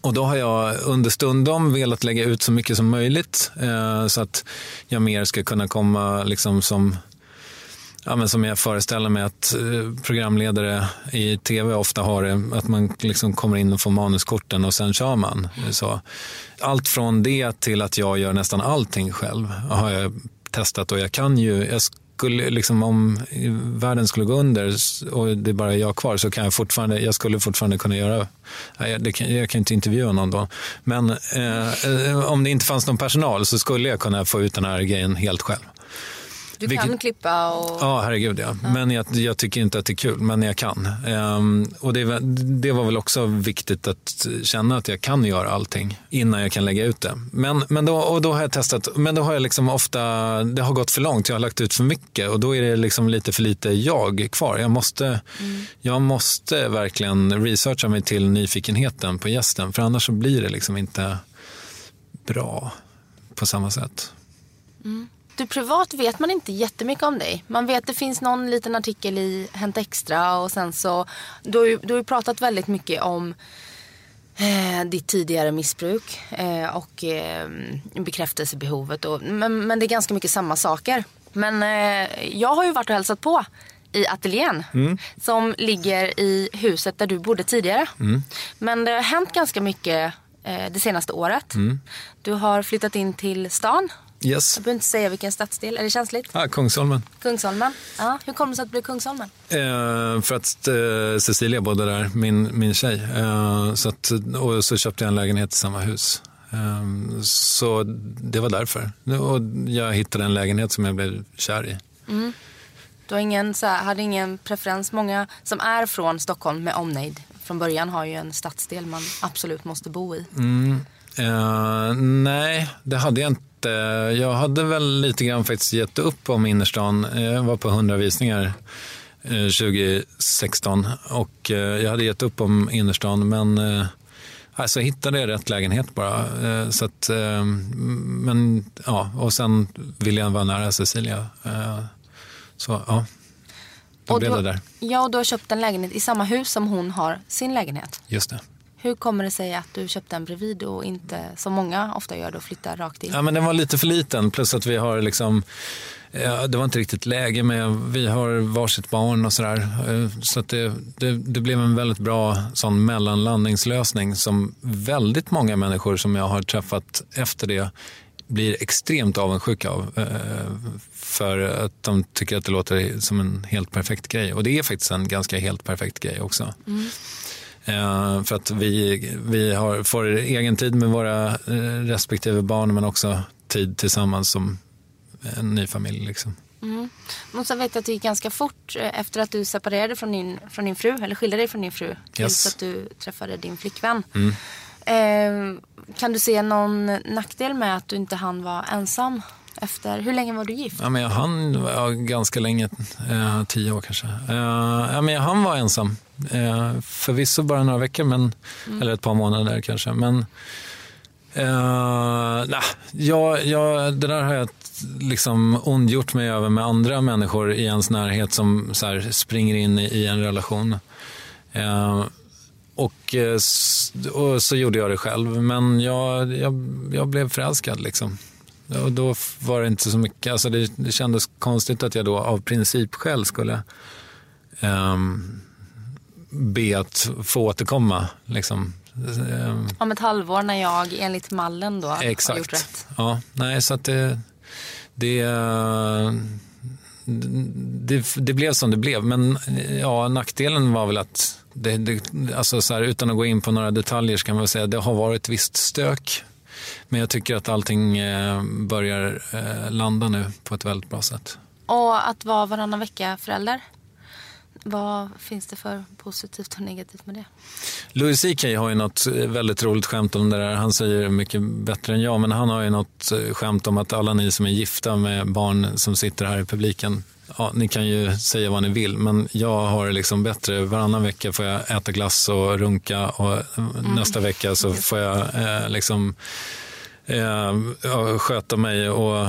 Och då har jag understundom velat lägga ut så mycket som möjligt eh, så att jag mer ska kunna komma liksom som Ja, men som jag föreställer mig att eh, programledare i tv ofta har det, att man liksom kommer in och får manuskorten och sen kör man. Så, allt från det till att jag gör nästan allting själv har jag testat och jag kan ju, jag skulle liksom om världen skulle gå under och det är bara jag kvar så kan jag fortfarande, jag skulle fortfarande kunna göra, jag, det kan, jag kan inte intervjua någon då, men eh, eh, om det inte fanns någon personal så skulle jag kunna få ut den här grejen helt själv. Du Vilket- kan klippa och... Ja, herregud ja. Men jag, jag tycker inte att det är kul, men jag kan. Ehm, och det, det var väl också viktigt att känna att jag kan göra allting innan jag kan lägga ut det. Men, men, då, och då har jag testat, men då har jag liksom ofta, det har gått för långt, jag har lagt ut för mycket och då är det liksom lite för lite jag kvar. Jag måste, jag måste verkligen researcha mig till nyfikenheten på gästen, för annars så blir det liksom inte bra på samma sätt. Du privat vet man inte jättemycket om dig. Man vet att det finns någon liten artikel i Hänt Extra och sen så, du har ju, du har ju pratat väldigt mycket om eh, ditt tidigare missbruk eh, och eh, bekräftelsebehovet. Och, men, men det är ganska mycket samma saker. Men eh, jag har ju varit och hälsat på i ateljén som ligger i huset där du bodde tidigare. Men det har hänt ganska mycket eh, det senaste året. Du har flyttat in till stan Yes. jag behöver inte säga vilken stadsdel. Är det känsligt? Ah, Kungsholmen. Kungsholmen. Ja, hur kommer det sig att det blev Kungsholmen? Eh, för att eh, Cecilia bodde där, min, min tjej. Eh, så att, och så köpte jag en lägenhet i samma hus. Eh, så det var därför. Och jag hittade en lägenhet som jag blev kär i. Du har ingen, så här, hade ingen preferens. Många som är från Stockholm med omnejd från början har ju en stadsdel man absolut måste bo i. Eh, nej, det hade jag inte. Jag hade väl lite grann faktiskt gett upp om innerstan. Eh, Jag var på 100 visningar eh, 2016 och eh, jag hade gett upp om innerstan men eh, alltså, jag hittade jag rätt lägenhet bara. Eh, Så att, eh, men, ja, och sen ville jag vara nära Cecilia. Eh, Så ja, då Och blev du, det där. Ja, och du har köpt en lägenhet i samma hus som hon har sin lägenhet. Just det. Hur kommer det sig att du köpte en bredvid och inte, som många ofta gör, då flyttar rakt in? Ja, men den var lite för liten. Plus att vi har liksom, ja, det var inte riktigt läge med, vi har varsitt barn och sådär. Eh, Så att det, det, det blev en väldigt bra sån mellanlandningslösning som väldigt många människor som jag har träffat efter det blir extremt avundsjuka av. eh, För att de tycker att det låter som en helt perfekt grej. Och det är faktiskt en ganska helt perfekt grej också. Eh, För att vi, vi har, får egen tid med våra eh, respektive barn men också tid tillsammans som en ny familj. Liksom. Men sen vet jag att det gick ganska fort eh, efter att du separerade från din, från din fru, eller skilde dig från din fru, tills Yes. att du träffade din flickvän. Eh, kan du se någon nackdel med att du inte hann vara ensam efter, hur länge var du gift? Ja, men jag hann ja, ganska länge, eh, tio år kanske. Eh, ja, men jag hann vara ensam. Eh, förvisso bara några veckor, men, eller ett par månader kanske. Men eh, nah, jag, jag, det där har jag liksom ondgjort mig över med andra människor i ens närhet som så här, springer in i, i en relation. Eh, och, eh, och så gjorde jag det själv, men jag, jag, jag blev förälskad. Liksom. Och då var det inte så mycket, alltså det, det kändes konstigt att jag då av princip själv skulle ehm, be att få återkomma. Liksom. Ehm, Om ett halvår när jag enligt mallen då har gjort exakt. rätt. Ja, nej, så att det, det, det, det blev som det blev. Men ja, nackdelen var väl att, det, det, alltså så här, utan att gå in på några detaljer så kan man väl säga att det har varit visst stök. Men jag tycker att allting eh, börjar eh, landa nu på ett väldigt bra sätt. Och att vara varannan vecka förälder. Vad finns det för positivt och negativt med det? Louis CK har ju något eh, väldigt roligt skämt om det där. Han säger det mycket bättre än jag, men han har ju något skämt om att alla ni som är gifta med barn som sitter här i publiken, ja, ni kan ju säga vad ni vill, men jag har det liksom bättre. Varannan vecka får jag äta glass och runka och eh, nästa vecka så får jag eh, liksom eh, sköta mig och,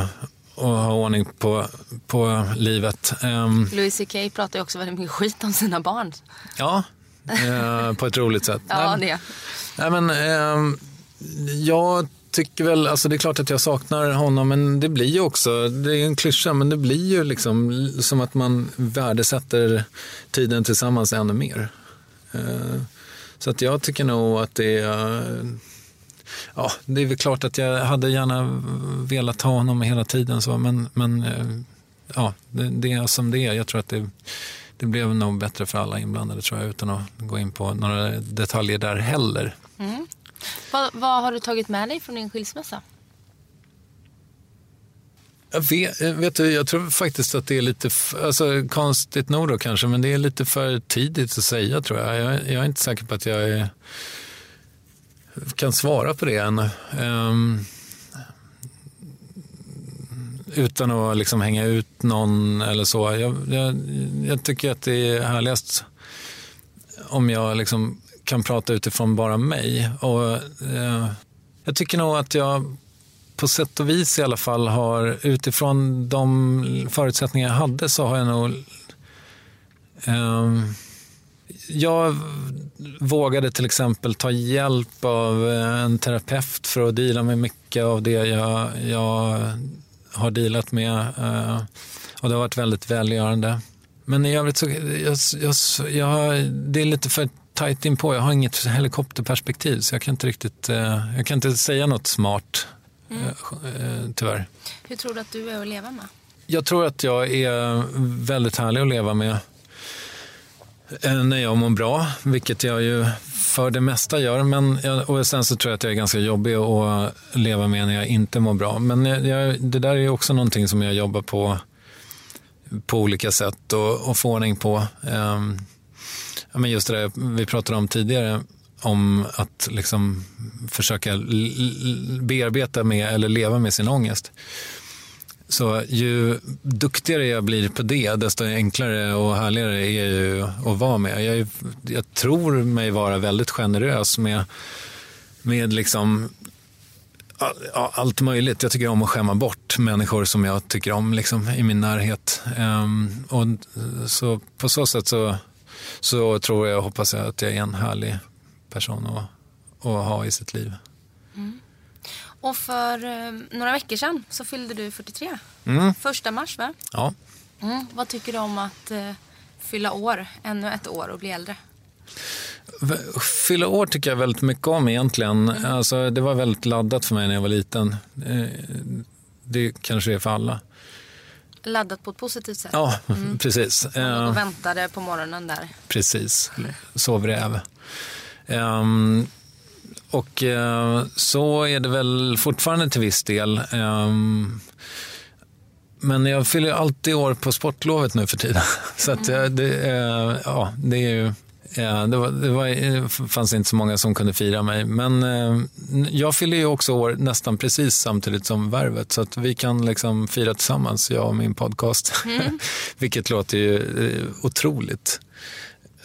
och ha ordning på, på livet. Ehm, Louis CK pratar ju också väldigt mycket skit om sina barn. Ja, eh, på ett roligt sätt. Ja, Nej, det. Nej, men, ehm, jag tycker väl, alltså det är klart att jag saknar honom, men det blir ju också, det är en klyscha, men det blir ju liksom som att man värdesätter tiden tillsammans ännu mer. Eh, så att jag tycker nog att det är, ja, det är väl klart att jag hade gärna velat ha honom hela tiden så, men, men eh, ja, det, det är som det är. Jag tror att det, det blev nog bättre för alla inblandade tror jag, utan att gå in på några detaljer där heller. Mm. Vad, vad har du tagit med dig från din skilsmässa? Jag vet, eh, vet du, jag tror faktiskt att det är lite, alltså konstigt nog då kanske, men det är lite för tidigt att säga tror jag. Jag, jag är inte säker på att jag är, kan svara på det än. Um, utan att liksom hänga ut någon eller så. Jag, jag, jag tycker att det är härligast om jag liksom kan prata utifrån bara mig. Och, eh, jag tycker nog att jag på sätt och vis i alla fall har utifrån de förutsättningar jag hade så har jag nog Eh, jag vågade till exempel ta hjälp av en terapeut för att deala med mycket av det jag, jag har dealat med. eh, Och det har varit väldigt välgörande. Men i övrigt så jag, jag, jag, det är lite för tajt inpå. Jag har inget helikopterperspektiv så jag kan inte riktigt, eh, jag kan inte säga något smart. eh, eh, Tyvärr. Hur tror du att du är att leva med? Jag tror att jag är väldigt härlig att leva med när jag mår bra, vilket jag ju för det mesta gör. Men jag, och sen så tror jag att jag är ganska jobbig att leva med när jag inte mår bra. Men jag, det där är också någonting som jag jobbar på på olika sätt och, och få ordning på. Ehm, ja, men just det där vi pratade om tidigare, om att liksom försöka bearbeta med eller leva med sin ångest. Så ju duktigare jag blir på det, desto enklare och härligare är ju att vara med. Jag, är, jag tror mig vara väldigt generös med, med liksom all- ja, allt möjligt. Jag tycker om att skämma bort människor som jag tycker om liksom, i min närhet. Um, och så på så sätt så, så tror jag och hoppas jag att jag är en härlig person att, att ha i sitt liv. Och för eh, några veckor sedan så fyllde du 43. Mm. Första mars va? Ja. Mm. Vad tycker du om att eh, fylla år, ännu ett år och bli äldre? Fylla år tycker jag väldigt mycket om egentligen. Alltså, det var väldigt laddat för mig när jag var liten. Eh, Det kanske är för alla. Laddat på ett positivt sätt. Ja, precis. Man och väntade på morgonen där. Precis, sovräv. Ehm, och eh, så är det väl fortfarande till viss del. Ehm, men jag fyller alltid år på sportlovet nu för tiden. Så att, eh, det, eh, ja, det är ju... Ja, det, var, det var, det fanns inte så många som kunde fira mig. Men eh, jag fyller ju också år nästan precis samtidigt som Värvet. Så att vi kan liksom fira tillsammans, jag och min podcast. Vilket låter ju eh, otroligt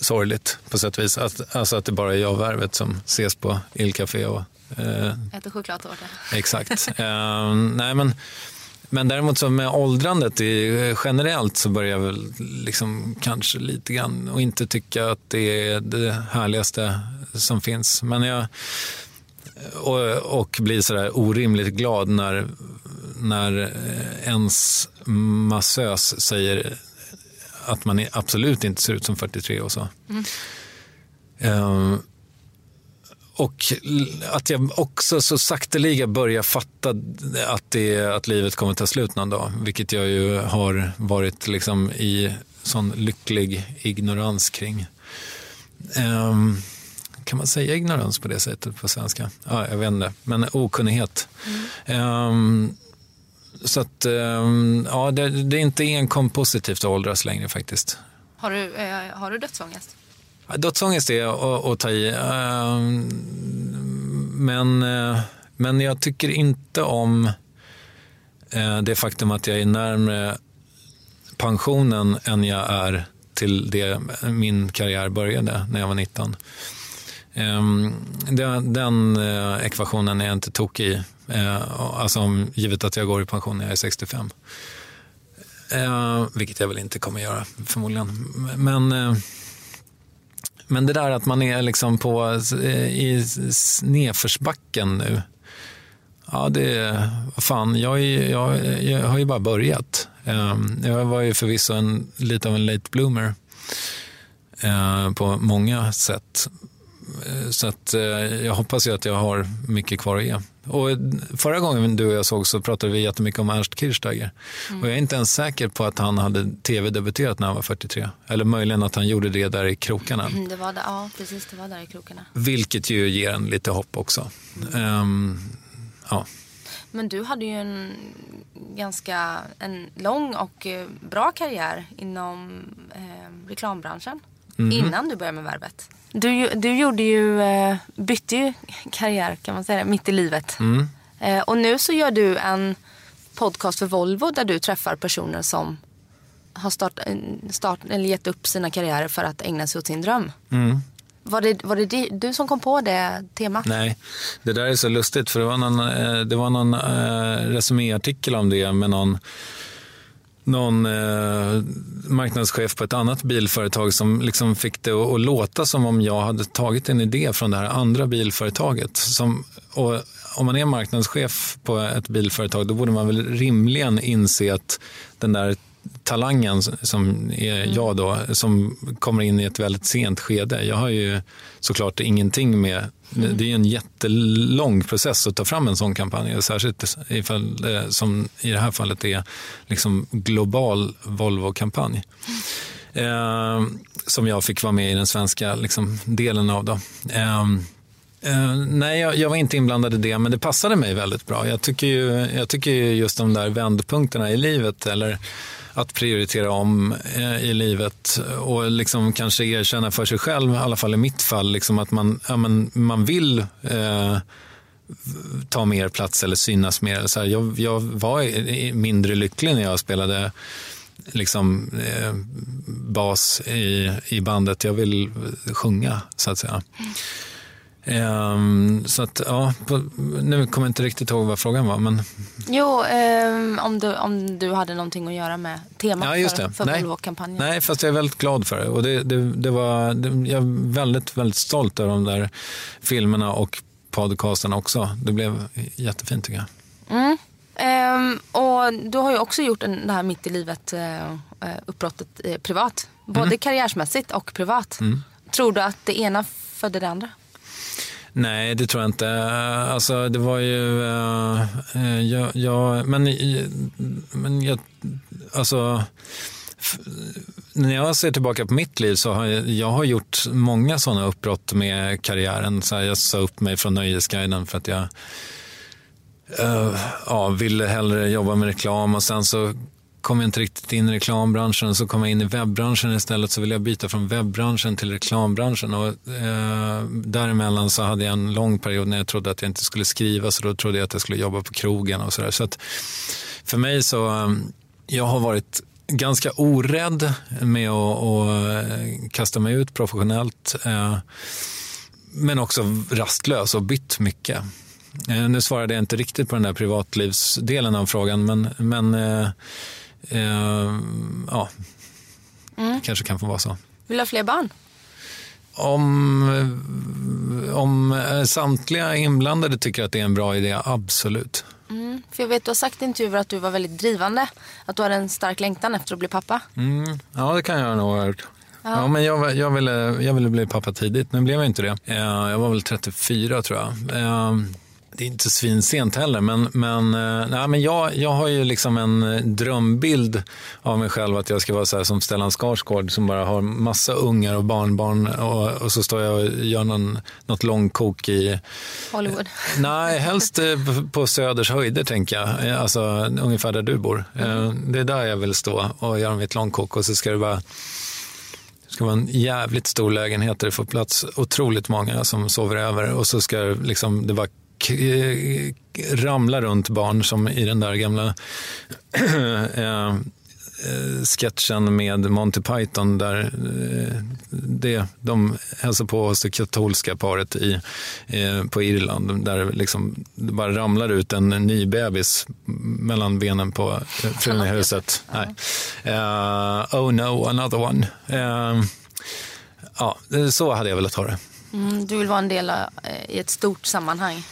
sorgligt på sätt och vis. Att, alltså att det bara är jag och Värvet som ses på Illcafé. Och, eh, Äter chokladtårta. exakt. eh, nej, men, men däremot så med åldrandet i, generellt så börjar jag väl liksom kanske lite grann och inte tycka att det är det härligaste som finns. Men jag, och, och blir sådär orimligt glad när, när eh, ens massös säger att man absolut inte ser ut som 43 och så. Ehm, och att jag också så sakteliga börjar fatta att, det, att livet kommer ta slut någon dag. Vilket jag ju har varit liksom i sån lycklig ignorans kring. Ehm, kan man säga ignorans på det sättet på svenska? Ja, jag vet inte, men okunnighet. Ehm, så att, ehm, ja, det, det är inte enkom positivt att åldras längre faktiskt. Har du, eh, har du dödsångest? Dödsångest är att, att ta i. Ehm, men, eh, men jag tycker inte om eh, det faktum att jag är närmare pensionen än jag är till det min karriär började när jag var 19. Ehm, den, den eh, ekvationen är jag inte tokig i. Alltså om, givet att jag går i pension när jag är 65. Vilket jag väl inte kommer göra förmodligen. Men, men det där att man är liksom på, eh, i nedförsbacken nu. Ja, det är, vad fan, jag, är- jag, jag har ju bara börjat. Eh, jag var ju förvisso en, lite av en late bloomer eh, på många sätt. Så att, jag hoppas ju att jag har mycket kvar att ge. Och förra gången du och jag såg så pratade vi jättemycket om Ernst Kirchsteiger. Och jag är inte ens säker på att han hade tv-debuterat när han var 43. Eller möjligen att han gjorde det där i krokarna. Mm, Det var där, ja, precis. Det var där i krokarna. Vilket ju ger en lite hopp också. Ehm, ja. Men du hade ju en ganska en lång och eh, bra karriär inom eh, reklambranschen. Innan du började med Värvet. Du, du gjorde ju, eh, bytte ju karriär kan man säga, mitt i livet. Eh, och nu så gör du en podcast för Volvo där du träffar personer som har start, start, eller gett upp sina karriärer för att ägna sig åt sin dröm. Var, det, var det du som kom på det temat? Nej, det där är så lustigt för det var någon, eh, det var någon eh, resuméartikel om det med någon någon eh, marknadschef på ett annat bilföretag som liksom fick det att, att låta som om jag hade tagit en idé från det här andra bilföretaget. Som, och om man är marknadschef på ett bilföretag då borde man väl rimligen inse att den där talangen som är jag då, som kommer in i ett väldigt sent skede. Jag har ju såklart ingenting med det är en jättelång process att ta fram en sån kampanj. Särskilt ifall som i det här fallet är liksom global Volvo-kampanj. Eh, som jag fick vara med i den svenska liksom, delen av. Då. Eh, eh, nej, jag, jag var inte inblandad i det, men det passade mig väldigt bra. Jag tycker ju, jag tycker ju just de där vändpunkterna i livet, eller att prioritera om eh, i livet och liksom kanske erkänna för sig själv, i alla fall i mitt fall, liksom att man, ja, men, man vill eh, ta mer plats eller synas mer. Så här, jag, jag var mindre lycklig när jag spelade liksom, eh, bas i, i bandet. Jag vill sjunga, så att säga. Ehm, så att, ja, på, nu kommer jag inte riktigt ihåg vad frågan var. Men, Jo, ehm, om, du, om du hade någonting att göra med temat ja, just för, det. för Nej. Volvo-kampanjen. Nej, fast jag är väldigt glad för det. Och det, det, det var, det, jag är väldigt, väldigt stolt över de där filmerna och podcasten också. Det blev jättefint tycker jag. Ehm, och du har ju också gjort en, det här mitt i livet eh, eh, uppbrottet eh, privat. Både Mm. karriärsmässigt och privat. Tror du att det ena födde det andra? Nej, det tror jag inte. Eh, alltså, det var ju... Eh, eh, uh, ja, ja, men, men jag... Alltså... När jag ser tillbaka på mitt liv så har jag, jag har gjort många sådana uppbrott med karriären. Så här, jag sa upp mig från Nöjesguiden för att jag uh, ja, ville hellre jobba med reklam och sen så kom jag inte riktigt in i reklambranschen så kom jag in i webbranschen istället så ville jag byta från webbranschen till reklambranschen och eh, däremellan så hade jag en lång period när jag trodde att jag inte skulle skriva så då trodde jag att jag skulle jobba på krogen och sådär. Så att för mig så, eh, jag har varit ganska orädd med att, att eh, kasta mig ut professionellt. Eh, men också rastlös och bytt mycket. Eh, nu svarade jag inte riktigt på den där privatlivsdelen av frågan, men, men eh, eh, eh, ja, det kanske kan få vara så. Vill du ha fler barn? Om, eh, om eh, samtliga inblandade tycker att det är en bra idé, absolut. Mm. För jag vet du har sagt i intervjuer att du var väldigt drivande. Att du hade en stark längtan efter att bli pappa. Mm, ja, det kan jag nog ha gjort. Ja. men jag, jag, ville, jag ville bli pappa tidigt, nu blev jag inte det. Eh, Jag var väl 34 tror jag. Eh, Det är inte svinsent heller, men, men, eh, nej, men jag, jag har ju liksom en eh, drömbild av mig själv att jag ska vara så här som Stellan Skarsgård som bara har massa ungar och barnbarn och, och så står jag och gör någon, något långkok i Hollywood. Nej, helst eh, på- Söders höjder tänker jag. Eh, Alltså ungefär där du bor. Eh, Det är där jag vill stå och göra mitt långkok och så ska det vara det ska vara en jävligt stor lägenhet där det får plats otroligt många som sover över och så ska liksom, det bara eh, ramla runt barn som i den där gamla eh, eh, sketchen med Monty Python där eh, det, de hälsar på hos det katolska paret i, eh, på Irland där liksom det bara ramlar ut en ny bebis mellan benen på eh, frun i huset. Nej. Eh, oh no, another one. Eh, ja, så hade jag velat ha det. Mm, du vill vara en del eh, i ett stort sammanhang.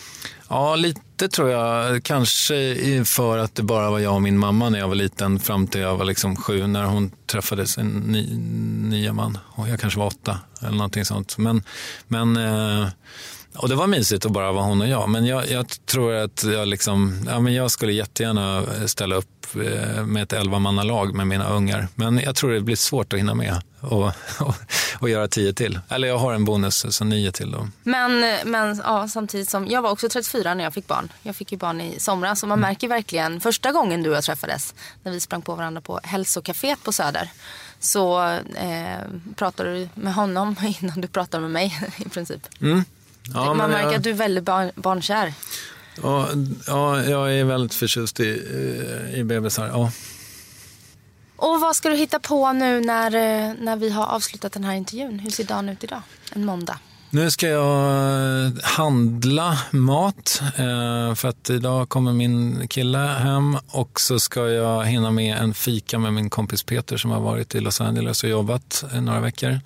Ja, lite tror jag. Kanske för att det bara var jag och min mamma när jag var liten fram till jag var liksom sju när hon träffade sin ny, nya man. Och jag kanske var åtta eller någonting sånt. Men, men, eh, och det var mysigt att bara vara hon och jag. Men jag, jag tror att jag, liksom, ja, men jag skulle jättegärna ställa upp eh, med ett elvamannalag med mina ungar. Men jag tror det blir svårt att hinna med och, och, och göra tio till. Eller jag har en bonus, så nio till då. Men, men ja, samtidigt som, jag var också 34 när jag fick barn. Jag fick ju barn i somras och man märker verkligen första gången du och jag träffades när vi sprang på varandra på hälsokaféet på Söder. Så eh, pratade du med honom innan du pratade med mig i princip. Ja, man märker jag- att du är väldigt barn, barnkär. Ja, ja, jag är väldigt förtjust i, eh, i bebisar. Ja. Och vad ska du hitta på nu när, eh, när vi har avslutat den här intervjun? Hur ser dagen ut idag? En måndag. Nu ska jag eh, handla mat eh, för att idag kommer min kille hem och så ska jag hinna med en fika med min kompis Peter som har varit i Los Angeles och jobbat några veckor.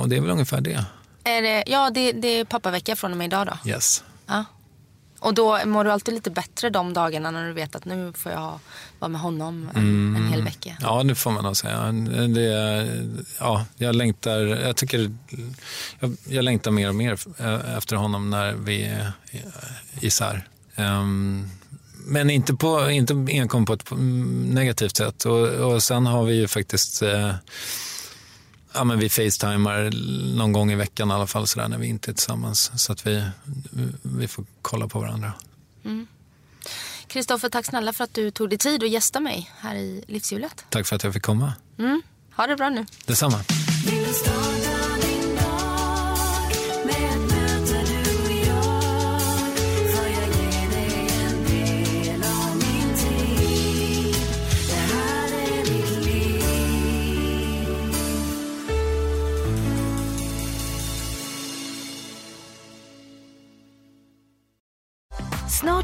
Och det är väl ungefär det. Är det, ja, det, det är pappavecka från och med idag då. Yes. Ja. Och då mår du alltid lite bättre de dagarna när du vet att nu får jag vara med honom en, en hel vecka. Ja, det får man nog säga. Det, är- ja, jag längtar, jag tycker, jag, jag längtar mer och mer efter honom när vi är isär. Ehm, men inte, på, inte enkom på ett negativt sätt. Och, och sen har vi ju faktiskt, eh, ja men vi facetimar någon gång i veckan i alla fall sådär när vi inte är tillsammans. Så att vi, vi får kolla på varandra. Kristoffer, tack snälla för att du tog dig tid att gästa mig här i Livshjulet. Tack för att jag fick komma. Mm. Ha det bra nu. Detsamma.